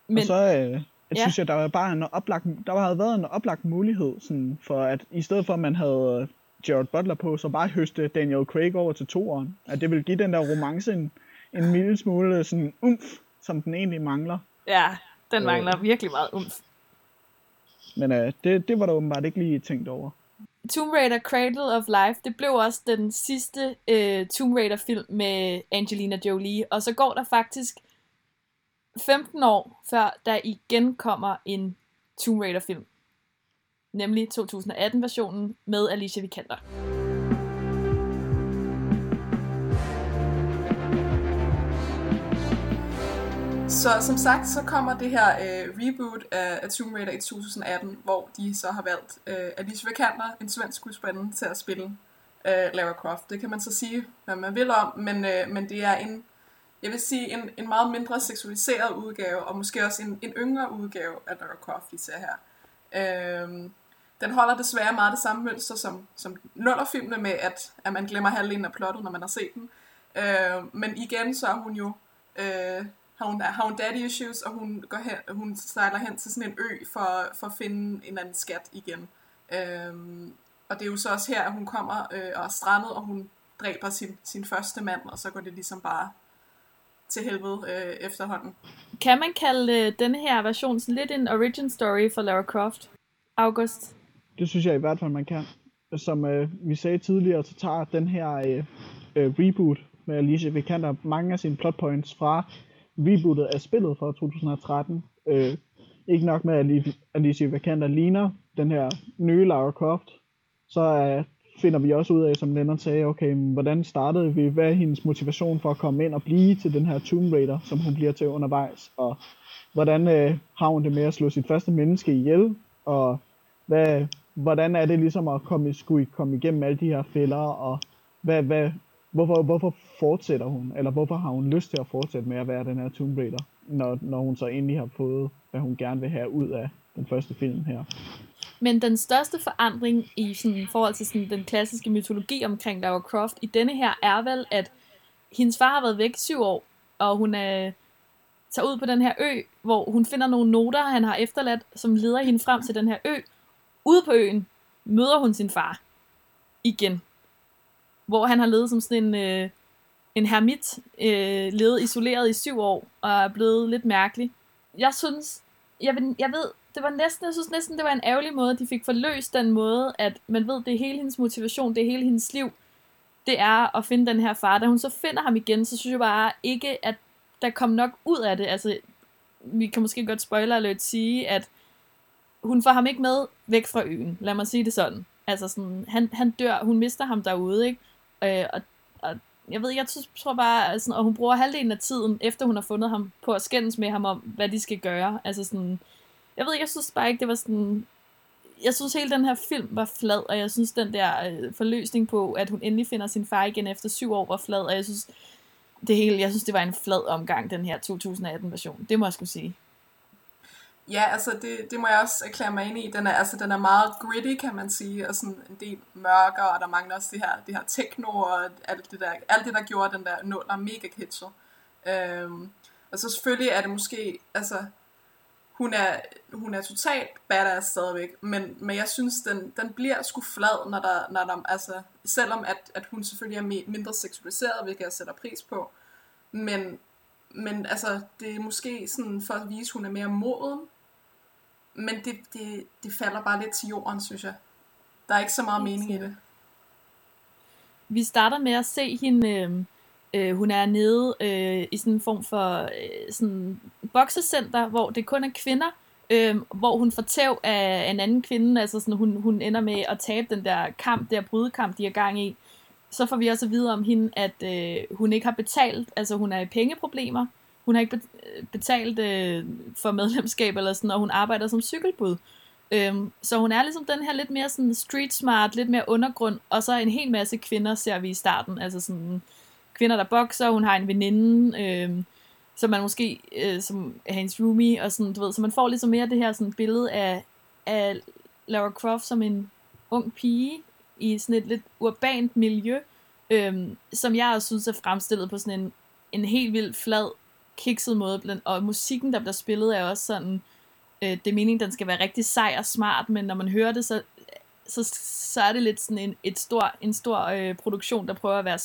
Men, og så øh, jeg ja. synes jeg, der var bare en oplagt, der havde været en oplagt mulighed, sådan, for at i stedet for at man havde Gerard Butler på, så bare høste Daniel Craig over til toeren. At det vil give den der romance en, en mild smule sådan umf, som den egentlig mangler. Ja, den mangler øh, virkelig meget umf. Men øh, det, det var der åbenbart ikke lige tænkt over. Tomb Raider Cradle of Life, det blev også den sidste øh, Tomb Raider film med Angelina Jolie, og så går der faktisk 15 år, før der igen kommer en Tomb Raider film. Nemlig 2018-versionen med Alicia Vikander. Så som sagt, så kommer det her øh, reboot af, af Tomb Raider i 2018, hvor de så har valgt øh, Alicia Vikander, en svensk skuespiller, til at spille øh, Lara Croft. Det kan man så sige, hvad man vil om, men, øh, men det er en, jeg vil sige, en, en meget mindre seksualiseret udgave, og måske også en, en yngre udgave af Lara Croft, vi ser her. Øh, den holder desværre meget det samme mønster som, som nullerfilmene med, at, at man glemmer halvdelen af plottet, når man har set den. Øh, men igen, så er hun jo... Øh, har hun, har hun daddy issues, og hun, går hen, hun sejler hen til sådan en ø for, for at finde en anden skat igen. Øhm, og det er jo så også her, at hun kommer øh, og er strandet, og hun dræber sin, sin første mand, og så går det ligesom bare til helvede øh, efterhånden. Kan man kalde øh, denne her version sådan lidt en origin story for Lara Croft? August? Det synes jeg i hvert fald, man kan. Som øh, vi sagde tidligere, så tager den her øh, øh, reboot med Alicia Vikander mange af sine plot points fra rebootet af spillet fra 2013. Øh, ikke nok med, at Alicia Vikander ligner den her nye Lara Croft, så øh, finder vi også ud af, som Lennart sagde, okay, hvordan startede vi, hvad er hendes motivation for at komme ind og blive til den her Tomb Raider, som hun bliver til undervejs, og hvordan øh, har hun det med at slå sit første menneske ihjel, og hvad, hvordan er det ligesom at komme, skulle komme igennem alle de her fælder, og hvad, hvad, hvorfor, hvorfor fortsætter hun, eller hvorfor har hun lyst til at fortsætte med at være den her Tomb Raider, når, når hun så endelig har fået, hvad hun gerne vil have ud af den første film her. Men den største forandring i sådan, forhold til sådan, den klassiske mytologi omkring Lara Croft i denne her er vel, at hendes far har været væk syv år, og hun er, tager ud på den her ø, hvor hun finder nogle noter, han har efterladt, som leder hende frem til den her ø. Ude på øen møder hun sin far igen, hvor han har levet som sådan en, øh, en hermit, øh, levet isoleret i syv år, og er blevet lidt mærkelig. Jeg synes, jeg ved, jeg ved det var næsten, jeg synes næsten, det var en ærgerlig måde, de fik forløst den måde, at man ved, det er hele hendes motivation, det er hele hendes liv, det er at finde den her far. Da hun så finder ham igen, så synes jeg bare ikke, at der kom nok ud af det. Altså, vi kan måske godt spoiler alert sige, at hun får ham ikke med væk fra øen. Lad mig sige det sådan. Altså sådan, han, han dør, hun mister ham derude, ikke? Øh, og, og jeg ved, jeg tror bare, altså, og hun bruger halvdelen af tiden, efter hun har fundet ham, på at skændes med ham om, hvad de skal gøre. Altså sådan, jeg ved ikke, jeg synes bare ikke, det var sådan... Jeg synes hele den her film var flad, og jeg synes den der øh, forløsning på, at hun endelig finder sin far igen efter syv år, var flad, og jeg synes, det hele, jeg synes, det var en flad omgang, den her 2018-version. Det må jeg skulle sige. Ja, altså det, det må jeg også erklære mig ind i. Den er, altså, den er meget gritty, kan man sige, og sådan en del mørkere, og der mangler også det her, det her techno, og alt det der, alt det, der gjorde den der nuller mega kitschet. Øhm, og så selvfølgelig er det måske, altså, hun er, hun er totalt badass stadigvæk, men, men jeg synes, den, den bliver sgu flad, når der, når der altså, selvom at, at hun selvfølgelig er mindre seksualiseret, hvilket jeg sætter pris på, men, men altså, det er måske sådan for at vise, at hun er mere moden, men det, det, det falder bare lidt til jorden, synes jeg. Der er ikke så meget mening i det. Vi starter med at se hende, øh, Øh, hun er nede øh, i sådan en form for øh, sådan boksecenter, hvor det kun er kvinder, øh, hvor hun får tæv af en anden kvinde, altså sådan, hun, hun ender med at tabe den der kamp, der brydekamp, de er gang i. Så får vi også at vide om hende, at øh, hun ikke har betalt, altså hun er i pengeproblemer, hun har ikke øh, betalt øh, for medlemskab eller sådan, og hun arbejder som cykelbud. Øhm, så hun er ligesom den her lidt mere sådan street smart, lidt mere undergrund, og så en hel masse kvinder ser vi i starten, altså sådan kvinder, der bokser, hun har en veninde, øhm, som man måske, øh, som er hendes roomie, og sådan, du ved, så man får ligesom mere det her sådan billede af, af Lara Croft som en ung pige i sådan et lidt urbant miljø, øhm, som jeg også synes er fremstillet på sådan en, en helt vildt flad, kikset måde, og musikken, der bliver spillet, er også sådan, øh, det er meningen, den skal være rigtig sej og smart, men når man hører det, så, så, så er det lidt sådan en, et stor, en stor øh, produktion, der prøver at være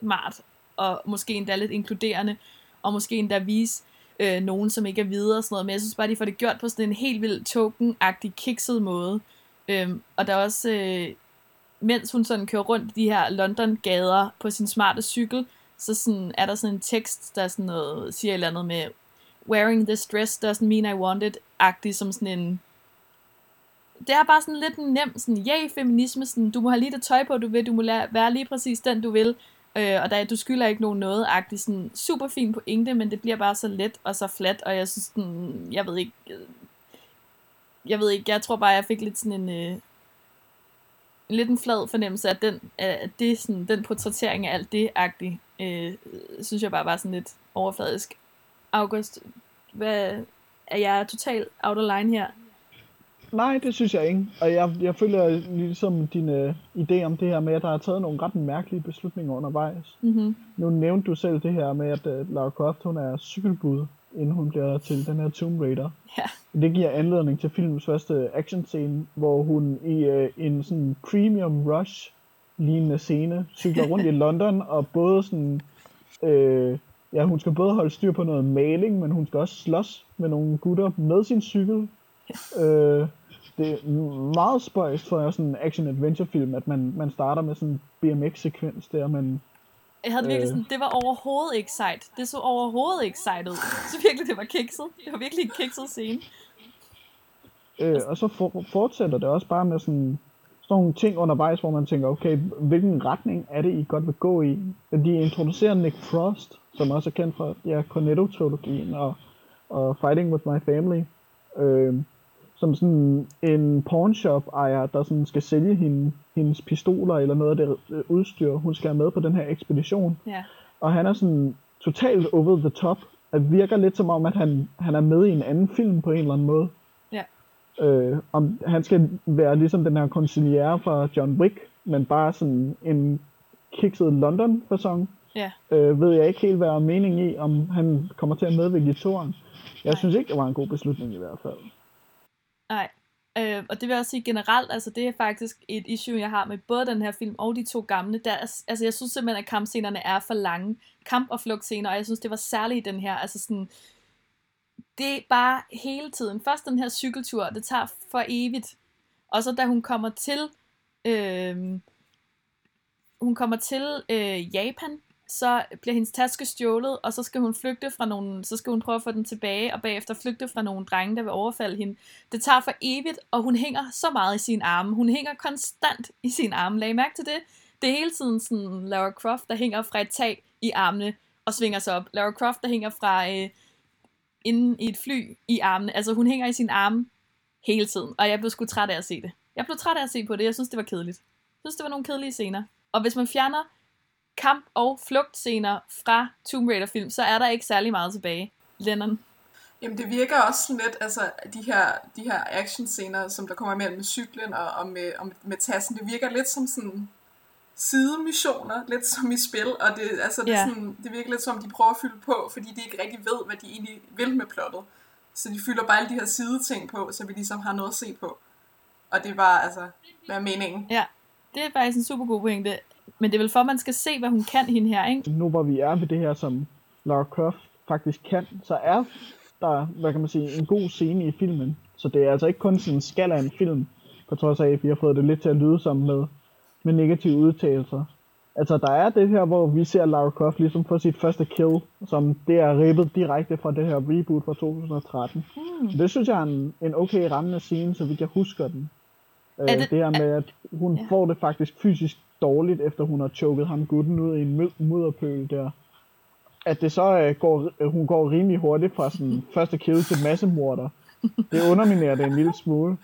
smart, og måske endda lidt inkluderende, og måske endda vise øh, nogen, som ikke er videre og sådan noget, men jeg synes bare, de får det gjort på sådan en helt vild token-agtig, kikset måde. Øhm, og der er også, øh, mens hun sådan kører rundt i de her London-gader på sin smarte cykel, så sådan, er der sådan en tekst, der sådan noget, siger et eller andet med, wearing this dress doesn't mean I want it, agtig som sådan en, det er bare sådan lidt en nem, sådan, yay, feminisme, sådan, du må have lige det tøj på, du vil, du må være lige præcis den, du vil, Øh, og der, du skylder ikke nogen noget agtig, sådan super fin pointe, men det bliver bare så let og så flat, og jeg synes, den, jeg ved ikke, øh, jeg ved ikke, jeg tror bare, jeg fik lidt sådan en, øh, lidt en flad fornemmelse af den, at det, sådan, den portrættering af alt det agtigt, øh, synes jeg bare var sådan lidt overfladisk. August, hvad, er jeg totalt out of line her? Nej, det synes jeg ikke. Og jeg, jeg føler ligesom din uh, idé om det her med, at der er taget nogle ret mærkelige beslutninger undervejs. Mm-hmm. Nu nævnte du selv det her med, at uh, Lara Croft hun er cykelbud, inden hun bliver til den her Tomb Raider. Ja. Det giver anledning til filmens første actionscene, hvor hun i uh, en sådan premium rush lignende scene cykler rundt i *laughs* London, og både sådan øh, ja, hun skal både holde styr på noget maling, men hun skal også slås med nogle gutter med sin cykel. Øh, det er meget spøjst for sådan en action-adventure-film, at man, man starter med sådan en BMX-sekvens der, men Jeg havde virkelig Øh. sådan, det var overhovedet ikke sejt. Det så overhovedet ikke sejt ud. *laughs* Så virkelig, det var kikset. Det var virkelig en kikset scene. Øh, og så for, fortsætter det også bare med sådan, sådan nogle ting undervejs, hvor man tænker, okay, hvilken retning er det, I godt vil gå i? De introducerer Nick Frost, som også er kendt fra ja, Cornetto-trilogien og, og Fighting With My Family, øh, som sådan en pawnshop-ejer, der sådan skal sælge hende, hendes pistoler eller noget af det øh, udstyr, hun skal have med på den her ekspedition. Ja. Og han er sådan totalt over the top. Det virker lidt som om, at han, han er med i en anden film på en eller anden måde. Ja. Øh, om han skal være ligesom den her conciliere fra John Wick, men bare sådan en kikset London-fasong. Ja. Øh, ved jeg ikke helt, hvad er meningen i, om han kommer til at medvirke i toren. Jeg Nej. synes ikke, det var en god beslutning i hvert fald. Nej. Øh, og det vil jeg også sige generelt, altså det er faktisk et issue, jeg har med både den her film og de to gamle. Der, altså jeg synes simpelthen, at kampscenerne er for lange. Kamp- og flugtscener, og jeg synes, det var særligt i den her. Altså sådan, det er bare hele tiden. Først den her cykeltur, det tager for evigt. Og så da hun kommer til, øh, hun kommer til øh, Japan, så bliver hendes taske stjålet, og så skal hun flygte fra nogle, så skal hun prøve at få den tilbage, og bagefter flygte fra nogle drenge, der vil overfalde hende. Det tager for evigt, og hun hænger så meget i sin arme. Hun hænger konstant i sin arme. Lag I mærke til det? Det er hele tiden sådan Lara Croft, der hænger fra et tag i armene og svinger sig op. Lara Croft, der hænger fra øh, inden i et fly i armene. Altså hun hænger i sin arme hele tiden, og jeg blev sgu træt af at se det. Jeg blev træt af at se på det. Jeg synes, det var kedeligt. Jeg synes, det var nogle kedelige scener. Og hvis man fjerner kamp- og flugtscener fra Tomb Raider-film, så er der ikke særlig meget tilbage. Lennon. Jamen det virker også sådan lidt, altså de her, de her actionscener, som der kommer mellem med cyklen og, og, med, og med, tassen, det virker lidt som sådan sidemissioner, lidt som i spil, og det, altså, det, er sådan, det virker lidt som, de prøver at fylde på, fordi de ikke rigtig ved, hvad de egentlig vil med plottet. Så de fylder bare alle de her sideting på, så vi ligesom har noget at se på. Og det var altså, hvad er meningen? Ja, det er faktisk en super god pointe. Men det er vel for, at man skal se, hvad hun kan, hende her, ikke? nu hvor vi er ved det her, som Lara Croft faktisk kan, så er der, hvad kan man sige, en god scene i filmen. Så det er altså ikke kun sådan en skal af en film, på trods af, at vi har fået det lidt til at lyde som med, med negative udtalelser. Altså, der er det her, hvor vi ser Lara Croft ligesom få sit første kill, som det er ribbet direkte fra det her reboot fra 2013. Hmm. Det synes jeg er en, en okay rammende scene, så vidt jeg husker den. Øh, Er det, det- det her med, at hun ja. får det faktisk fysisk dårligt, efter hun har choket ham gutten ud i en mud- mudderpøl der. At det så øh, går, øh, hun går rimelig hurtigt fra sådan *laughs* første kill til massemorder. Det underminerer det en lille smule.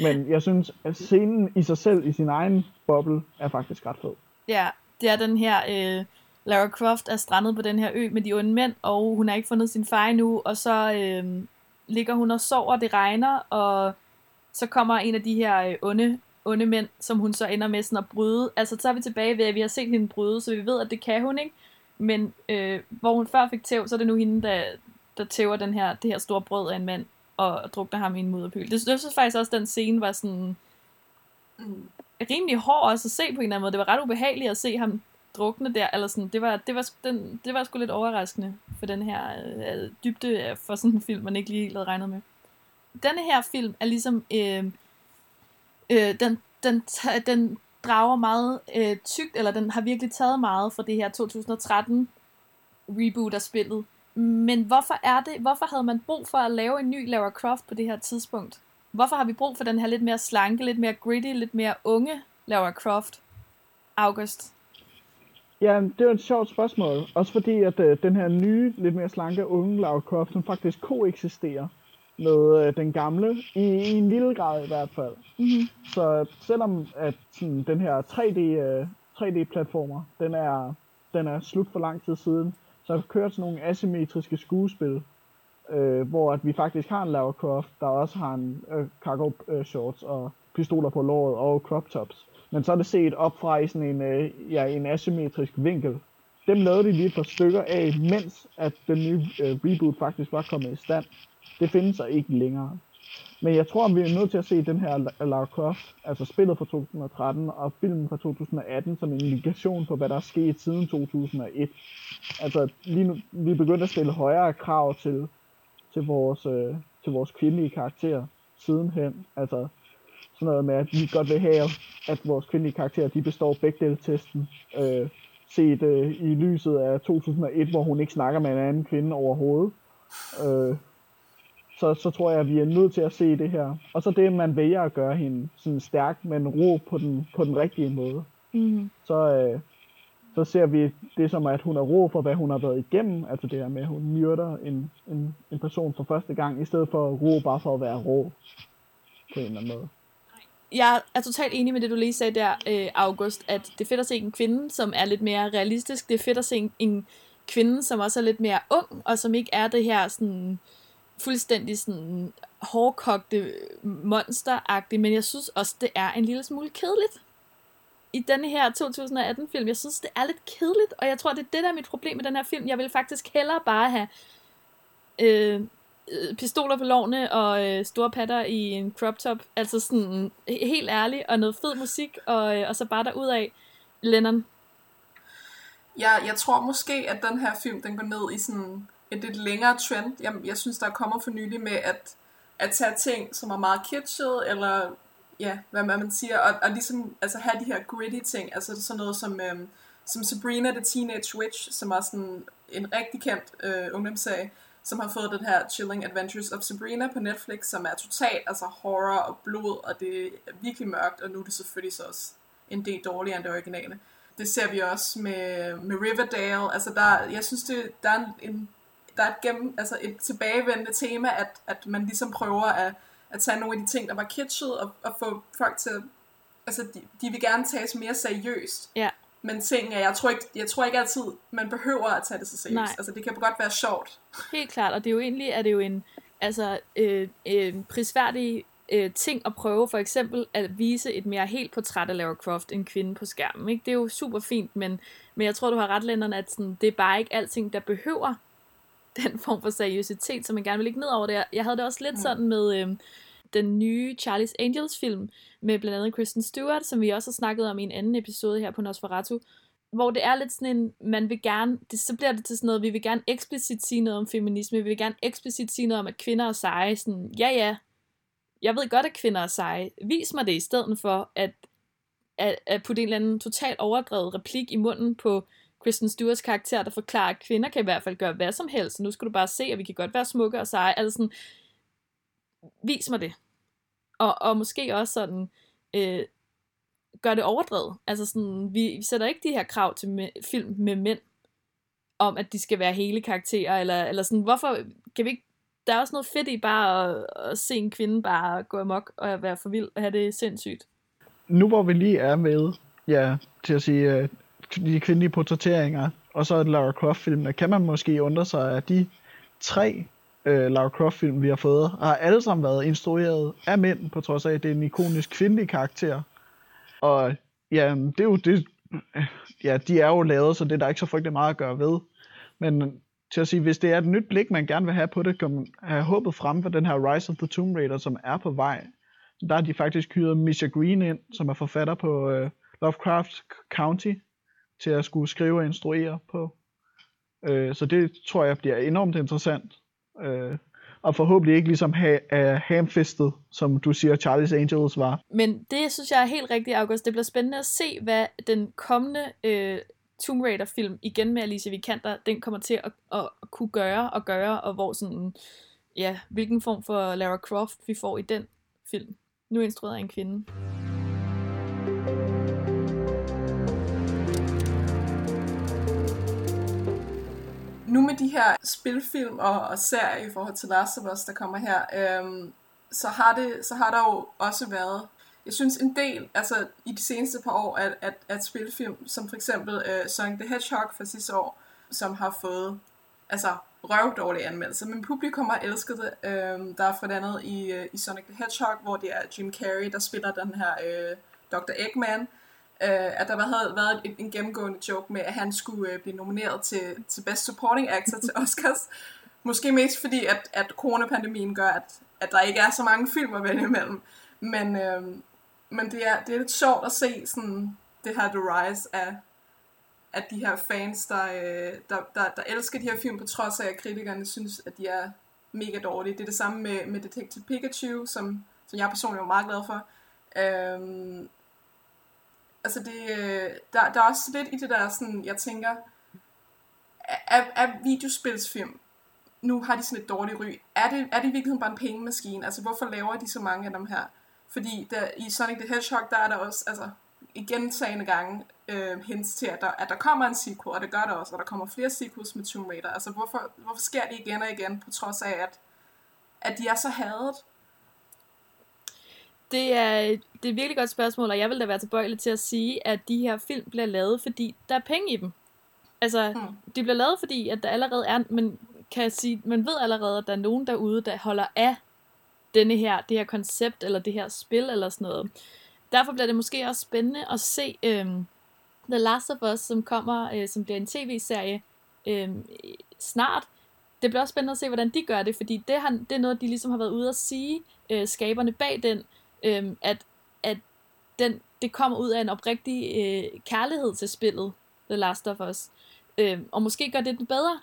Men jeg synes, at scenen i sig selv, i sin egen boble, er faktisk ret fed. Ja, det er den her... Øh, Lara Croft er strandet på den her ø med de onde mænd, og hun har ikke fundet sin far endnu, og så øh, ligger hun og sover, det regner, og så kommer en af de her øh, onde, onde mænd, som hun så ender med sådan at bryde. Altså, så er vi tilbage ved, at vi har set hende bryde, så vi ved, at det kan hun ikke. Men øh, hvor hun før fik tæv, så er det nu hende, der, der tæver den her, det her store brød af en mand, og drukner ham i en mudderpøl. Det, jeg synes faktisk også, at den scene var sådan Mm. rimelig hård også at se på en eller anden måde. Det var ret ubehageligt at se ham drukne der, eller sådan, det var, det var, den, det var sgu lidt overraskende for den her øh, dybde for sådan en film, man ikke lige helt havde regnet med. Denne her film er ligesom, øh, øh, den, den, den drager meget øh, tykt, eller den har virkelig taget meget fra det her 2013 reboot af spillet. Men hvorfor er det, hvorfor havde man brug for at lave en ny Lara Croft på det her tidspunkt? Hvorfor har vi brug for den her lidt mere slanke, lidt mere gritty, lidt mere unge Lara Croft? August. Ja, det er jo et sjovt spørgsmål. Også fordi, at øh, den her nye, lidt mere slanke unge Lara Croft, som faktisk koeksisterer med øh, den gamle, i, i en lille grad i hvert fald. Mm-hmm. Så selvom at sådan, den her 3D, øh, 3D-platformer, den er, den er slut for lang tid siden, så har der kørt sådan nogle asymmetriske skuespil, øh, hvor at vi faktisk har en Lara Croft, der også har en øh, cargo øh, shorts og pistoler på låret og crop tops. Men så er det set op fra i sådan en, øh, ja, en asymmetrisk vinkel. Dem lavede de lige et par stykker af, mens at den nye øh, reboot faktisk var kommet i stand. Det findes så ikke længere. Men jeg tror, vi er nødt til at se den her Lara Croft, altså spillet fra 2013 og filmen fra 2018, som en indikation på, hvad der er sket siden 2001. Altså, lige nu, vi er begyndt at stille højere krav til, til, vores, øh, til vores kvindelige karakterer sidenhen. Altså, sådan noget med, at vi godt vil have, at vores kvindelige karakterer, de består begge testen øh, set øh, i lyset af 2001, hvor hun ikke snakker med en anden kvinde overhovedet. Øh, så, så tror jeg, at vi er nødt til at se det her. Og så det, man vælger at gøre hende sådan stærk, men ro på den, på den rigtige måde. Mm-hmm. Så, øh, så ser vi det som, at hun er ro for, hvad hun har været igennem. Altså det her med, at hun myrder en, en, en person for første gang, i stedet for ro bare for at være rå på en eller anden måde. Jeg er totalt enig med det, du lige sagde der, øh, August, at det er fedt at se en kvinde, som er lidt mere realistisk. Det er fedt at se en, en kvinde, som også er lidt mere ung, og som ikke er det her sådan fuldstændig sådan hårdkogte monsteragtig, men jeg synes også, det er en lille smule kedeligt. I denne her 2018-film, jeg synes, det er lidt kedeligt, og jeg tror, det er det, der er mit problem med den her film. Jeg vil faktisk hellere bare have øh, øh pistoler på lovene og øh, store patter i en crop top. Altså sådan helt ærligt, og noget fed musik, og, øh, og så bare derud af Lennon. Ja, jeg tror måske, at den her film, den går ned i sådan et lidt længere trend. Jeg, jeg synes, der kommer for nylig med at, at tage ting, som er meget kitschet, eller ja, hvad man siger, og, og ligesom altså, have de her gritty ting, altså sådan noget som, øhm, som Sabrina the Teenage Witch, som er sådan en rigtig kendt øh, ungdomsserie, som har fået den her Chilling Adventures of Sabrina på Netflix, som er totalt altså horror og blod, og det er virkelig mørkt, og nu er det selvfølgelig så også en del dårligere end det originale. Det ser vi også med, med Riverdale. Altså der, jeg synes, det, der er en, der er et, gennem, altså et tilbagevendende tema, at, at man ligesom prøver at, at tage nogle af de ting, der var kitschet, og, og få folk til, altså de, de vil gerne tages mere seriøst. Ja. Men ting er, jeg tror, ikke, jeg tror ikke altid, man behøver at tage det så seriøst. Nej. Altså det kan godt være sjovt. Helt klart, og det er jo egentlig, er det jo en, altså, øh, en prisværdig øh, ting at prøve, for eksempel at vise et mere helt portræt af Lara Croft, en kvinde på skærmen. Ikke? Det er jo super fint, men, men jeg tror, du har ret, Lennon, at sådan, det er bare ikke alting, der behøver *laughs* den form for seriøsitet, som man gerne vil ligge ned over det. Jeg havde det også lidt mm. sådan med øh, den nye Charlie's Angels film, med blandt andet Kristen Stewart, som vi også har snakket om i en anden episode her på Nosferatu, hvor det er lidt sådan en, man vil gerne, det, så bliver det til sådan noget, vi vil gerne eksplicit sige noget om feminisme, vi vil gerne eksplicit sige noget om, at kvinder er seje, sådan, ja ja, jeg ved godt, at kvinder er seje, vis mig det i stedet for, at, at, at putte en eller anden totalt overdrevet replik i munden på Kristen Stewarts karakter, der forklarer, at kvinder kan i hvert fald gøre hvad som helst. Nu skal du bare se, at vi kan godt være smukke og seje. Altså sådan, vis mig det. Og, og måske også sådan, øh, gør det overdrevet. Altså sådan, vi sætter ikke de her krav til me- film med mænd, om at de skal være hele karakterer, eller, eller sådan, hvorfor kan vi ikke, der er også noget fedt i bare at, at se en kvinde bare gå amok og være for vild og have det sindssygt. Nu hvor vi lige er med, ja, til at sige, øh, de kvindelige portrætteringer, og så Lara Croft-filmene, kan man måske undre sig, at de tre øh, Lara Croft-film, vi har fået, har alle sammen været instrueret af mænd, på trods af, at det er en ikonisk kvindelig karakter. Og ja, det er jo det, ja, de er jo lavet, så det er der ikke så frygtelig meget at gøre ved. Men til at sige, hvis det er et nyt blik, man gerne vil have på det, kan man have håbet frem for den her Rise of the Tomb Raider, som er på vej. Der har de faktisk hyret Misha Green ind, som er forfatter på øh, Lovecraft County, til at skulle skrive og instruere på. Øh, så det tror jeg bliver enormt interessant. Øh, og forhåbentlig ikke ligesom ha- uh, hamfistet, som du siger, Charlie's Angels var. Men det synes jeg er helt rigtigt, August. Det bliver spændende at se, hvad den kommende øh, Tomb Raider-film, igen med Alicia Vikander, den kommer til at, at, kunne gøre og gøre, og hvor sådan, ja, hvilken form for Lara Croft vi får i den film. Nu instrueret af en kvinde. nu af de her spilfilm og, og serier i forhold til Last of Us, der kommer her, øhm, så, har det, så har der jo også været, jeg synes en del, altså i de seneste par år, at, at, at spilfilm, som for eksempel øh, Sonic the Hedgehog fra sidste år, som har fået altså røvdårlige anmeldelser, men publikum har elsket det. Øhm, der er for andet i, øh, i Sonic the Hedgehog, hvor det er Jim Carrey, der spiller den her øh, Dr. Eggman, øh, at der havde været en, en gennemgående joke med, at han skulle øh, blive nomineret til, til Best Supporting Actor til Oscars. *laughs* Måske mest fordi, at, at coronapandemien gør, at, at der ikke er så mange film at vælge imellem. Men, øh, men det, er, det er lidt sjovt at se sådan, det her The Rise af, af de her fans, der, øh, der, der, der elsker de her film, på trods af, at kritikerne synes, at de er mega dårlige. Det er det samme med, med Detective Pikachu, som, som jeg personligt er meget glad for. Øhm, altså det, øh, der, der er også lidt i det der, sådan, jeg tænker, er, er videospilsfilm, nu har de sådan et dårligt ry, er det, er det i virkeligheden bare en pengemaskine? Altså hvorfor laver de så mange af dem her? Fordi der, i Sonic the Hedgehog, der er der også, altså igen sagende gange øh, hints til, at der, at der kommer en sequel, og det gør der også, og der kommer flere sequels med Tomb Raider. Altså hvorfor, hvorfor sker det igen og igen, på trods af, at, at de er så hadet? Det er, det er et virkelig godt spørgsmål, og jeg vil da være tilbøjelig til at sige, at de her film bliver lavet, fordi der er penge i dem. Altså, hmm. de bliver lavet, fordi at der allerede er, man kan sige, man ved allerede, at der er nogen derude, der holder af denne her, det her koncept, eller det her spil, eller sådan noget. Derfor bliver det måske også spændende at se øhm, The Last of Us, som kommer, øh, som bliver en tv-serie øhm, snart. Det bliver også spændende at se, hvordan de gør det, fordi det, har, det er noget, de ligesom har været ude at sige, øh, skaberne bag den, øhm, at, at den, det kommer ud af en oprigtig øh, kærlighed til spillet, The Last of Us. Øhm, og måske gør det det bedre.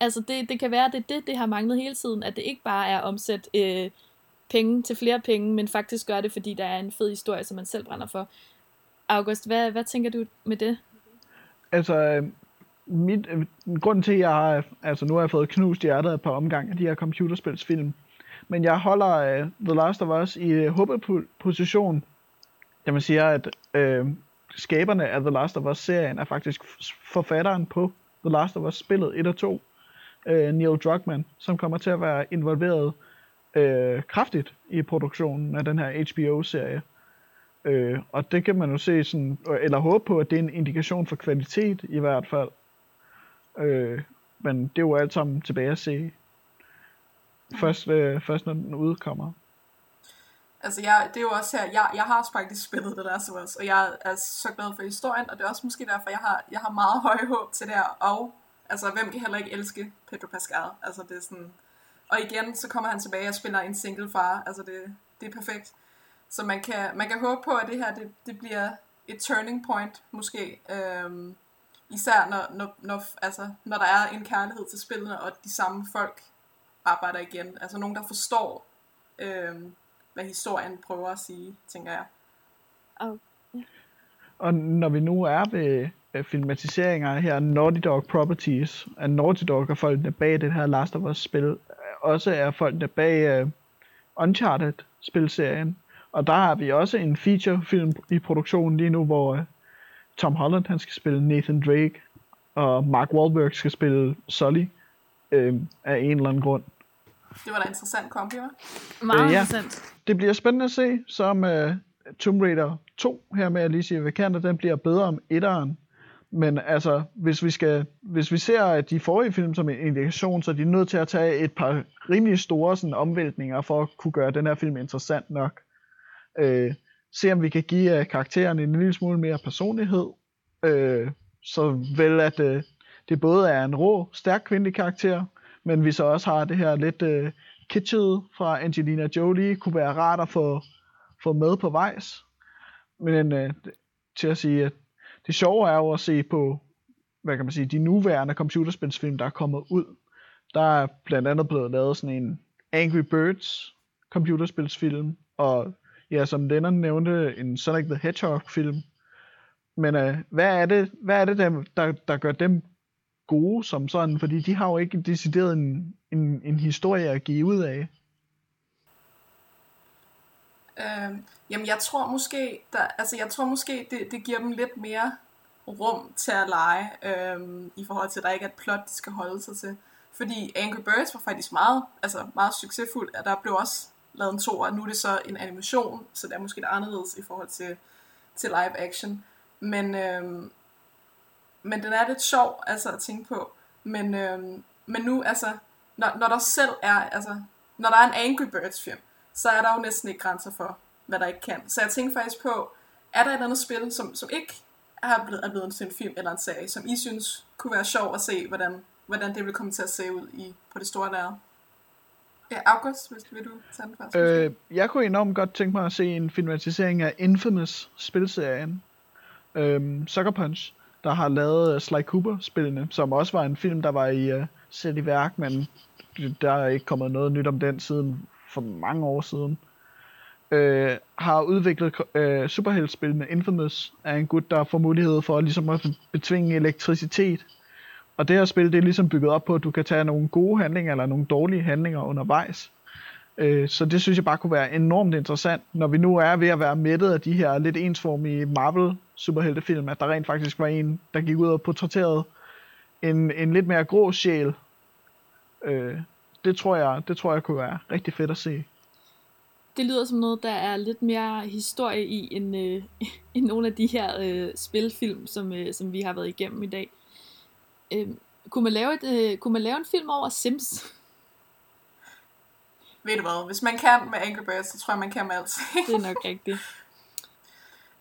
Altså det, det kan være, at det er det, det har manglet hele tiden, at det ikke bare er omsat øh, penge til flere penge, men faktisk gør det, fordi der er en fed historie, som man selv brænder for. August, hvad, hvad tænker du med det? Altså, øh, mit, øh, grunden til, at jeg har, altså nu har jeg fået knust hjertet et par omgange af de her computerspilsfilm, men jeg holder uh, The Last of Us i øh, uh, håbeposition, da man siger, at uh, skaberne af The Last of Us-serien er faktisk forfatteren på The Last of Us-spillet 1 og 2, uh, Neil Druckmann, som kommer til at være involveret uh, kraftigt i produktionen af den her HBO-serie. Uh, og det kan man jo se sådan, eller håbe på, at det er en indikation for kvalitet i hvert fald. Uh, men det er jo alt sammen tilbage at se først, øh, først når den udkommer. Altså, jeg, det er jo også her, jeg, jeg har faktisk spillet det der of Us, og jeg er så glad for historien, og det er også måske derfor, jeg har, jeg har meget høje håb til det her, og altså, hvem kan heller ikke elske Pedro Pascal? Altså, det er sådan, og igen, så kommer han tilbage og spiller en single far, altså det, det er perfekt. Så man kan, man kan håbe på, at det her, det, det bliver et turning point, måske, øhm, især når, når, når, altså, når der er en kærlighed til spillene, og de samme folk arbejder igen. Altså nogen, der forstår, øh, hvad historien prøver at sige, tænker jeg. Oh, yeah. Og når vi nu er ved øh, filmatiseringer her, Naughty Dog Properties, at Naughty Dog er folkene bag det her Last of Us-spil, også er folkene bag uh, Uncharted-spilserien. Og der har vi også en feature-film i produktion lige nu, hvor uh, Tom Holland han skal spille Nathan Drake, og Mark Wahlberg skal spille Sully øh, af en eller anden grund. Det var da interessant kombi, hva'? Meget øh, ja. interessant. Det bliver spændende at se, som uh, Tomb Raider 2 her med Alicia Vikander, den bliver bedre om etteren. Men altså, hvis vi, skal, hvis vi ser at de forrige film som en indikation, så er de nødt til at tage et par rimelig store sådan, omvæltninger for at kunne gøre den her film interessant nok. Uh, se om vi kan give uh, karakteren en lille smule mere personlighed. Uh, så vel at uh, det både er en rå, stærk kvindelig karakter, men vi så også har det her lidt øh, kitschede fra Angelina Jolie, kunne være rart at få, få med på vejs. Men øh, til at sige, at det sjove er jo at se på, hvad kan man sige, de nuværende computerspilsfilm, der er kommet ud. Der er blandt andet blevet lavet sådan en Angry Birds computerspilsfilm, og ja, som Lennon nævnte, en Sonic the Hedgehog film. Men øh, hvad er det, hvad er det der, der, der gør dem gode som sådan, fordi de har jo ikke decideret en, en, en historie at give ud af. Øh, jamen jeg tror måske, der, altså jeg tror måske det, det giver dem lidt mere rum til at lege, øh, i forhold til at der ikke er et plot, de skal holde sig til. Fordi Angry Birds var faktisk meget, altså meget succesfuld, og der blev også lavet en to, og nu er det så en animation, så det er måske lidt anderledes i forhold til, til live action. Men, øh, men den er lidt sjov altså, at tænke på. Men, øh, men nu, altså, når, når der selv er, altså, når der er en Angry Birds film, så er der jo næsten ikke grænser for, hvad der ikke kan. Så jeg tænker faktisk på, er der et andet spil, som, som ikke er blevet, er blevet til en film eller en serie, som I synes kunne være sjov at se, hvordan hvordan det vil komme til at se ud i, på det store lærred. Ja, August, hvis vil du tage den først? Øh, jeg kunne enormt godt tænke mig at se en filmatisering af Infamous spilserien. Øhm, Sucker Punch, der har lavet øh, Sly Cooper-spillene, som også var en film, der var i øh, uh, sæt i værk, men der er ikke kommet noget nyt om den siden for mange år siden. Øh, har udviklet øh, superheltspillene Infamous er en gut, der får mulighed for ligesom at betvinge elektricitet og det her spil, det er ligesom bygget op på, at du kan tage nogle gode handlinger eller nogle dårlige handlinger undervejs. Øh, så det synes jeg bare kunne være enormt interessant, når vi nu er ved at være mættet af de her lidt ensformige Marvel superheltefilm, at der rent faktisk var en, der gik ud og portrætterede en, en lidt mere grå sjæl. Øh, det tror jeg, det tror jeg kunne være rigtig fedt at se. Det lyder som noget, der er lidt mere historie i end, øh, *laughs* end nogle af de her øh, spilfilm, som, øh, som vi har været igennem i dag. Øh, kunne, man lave et, øh, kunne man lave en film over Sims? *laughs* Ved du hvad, hvis man kan med Angry Birds, så tror jeg, man kan med alt. det er nok rigtigt. *laughs*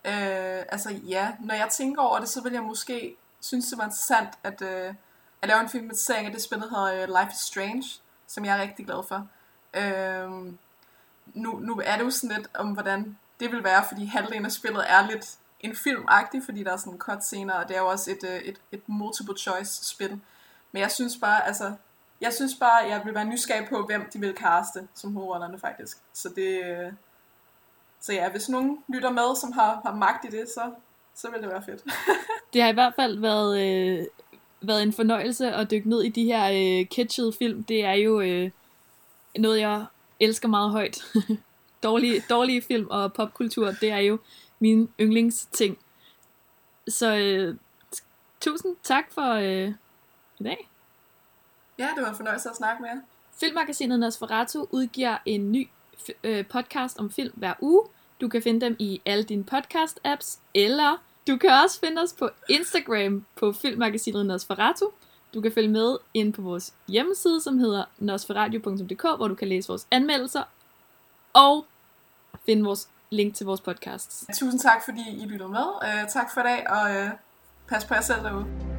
Øh, altså ja, når jeg tænker over det, så vil jeg måske synes, det var interessant at, øh, at lave en film med serien af det spil, der hedder øh, Life is Strange, som jeg er rigtig glad for. Øh, nu, nu er det jo sådan lidt om, hvordan det vil være, fordi halvdelen af spillet er lidt en filmagtig, fordi der er sådan cut scener, og det er jo også et, øh, et, et multiple choice spil. Men jeg synes bare, altså, jeg synes bare, jeg vil være nysgerrig på, hvem de vil kaste som hovedrollerne faktisk. Så det, øh, så ja, hvis nogen lytter med, som har, har magt i det, så, så vil det være fedt. *laughs* det har i hvert fald været, øh, været en fornøjelse at dykke ned i de her øh, kitschede film. Det er jo øh, noget, jeg elsker meget højt. *laughs* dårlige, dårlige film og popkultur, det er jo mine yndlingsting. Så øh, tusind tak for øh, i dag. Ja, det var en fornøjelse at snakke med jer. Filmmagasinet Nosferatu udgiver en ny øh, podcast om film hver uge. Du kan finde dem i alle dine podcast-apps, eller du kan også finde os på Instagram på Filmmagasinet Nosferatu. Du kan følge med ind på vores hjemmeside, som hedder nosferadio.dk, hvor du kan læse vores anmeldelser og finde vores link til vores podcast. Tusind tak, fordi I lyttede med. Uh, tak for i dag, og uh, pas på jer selv derude.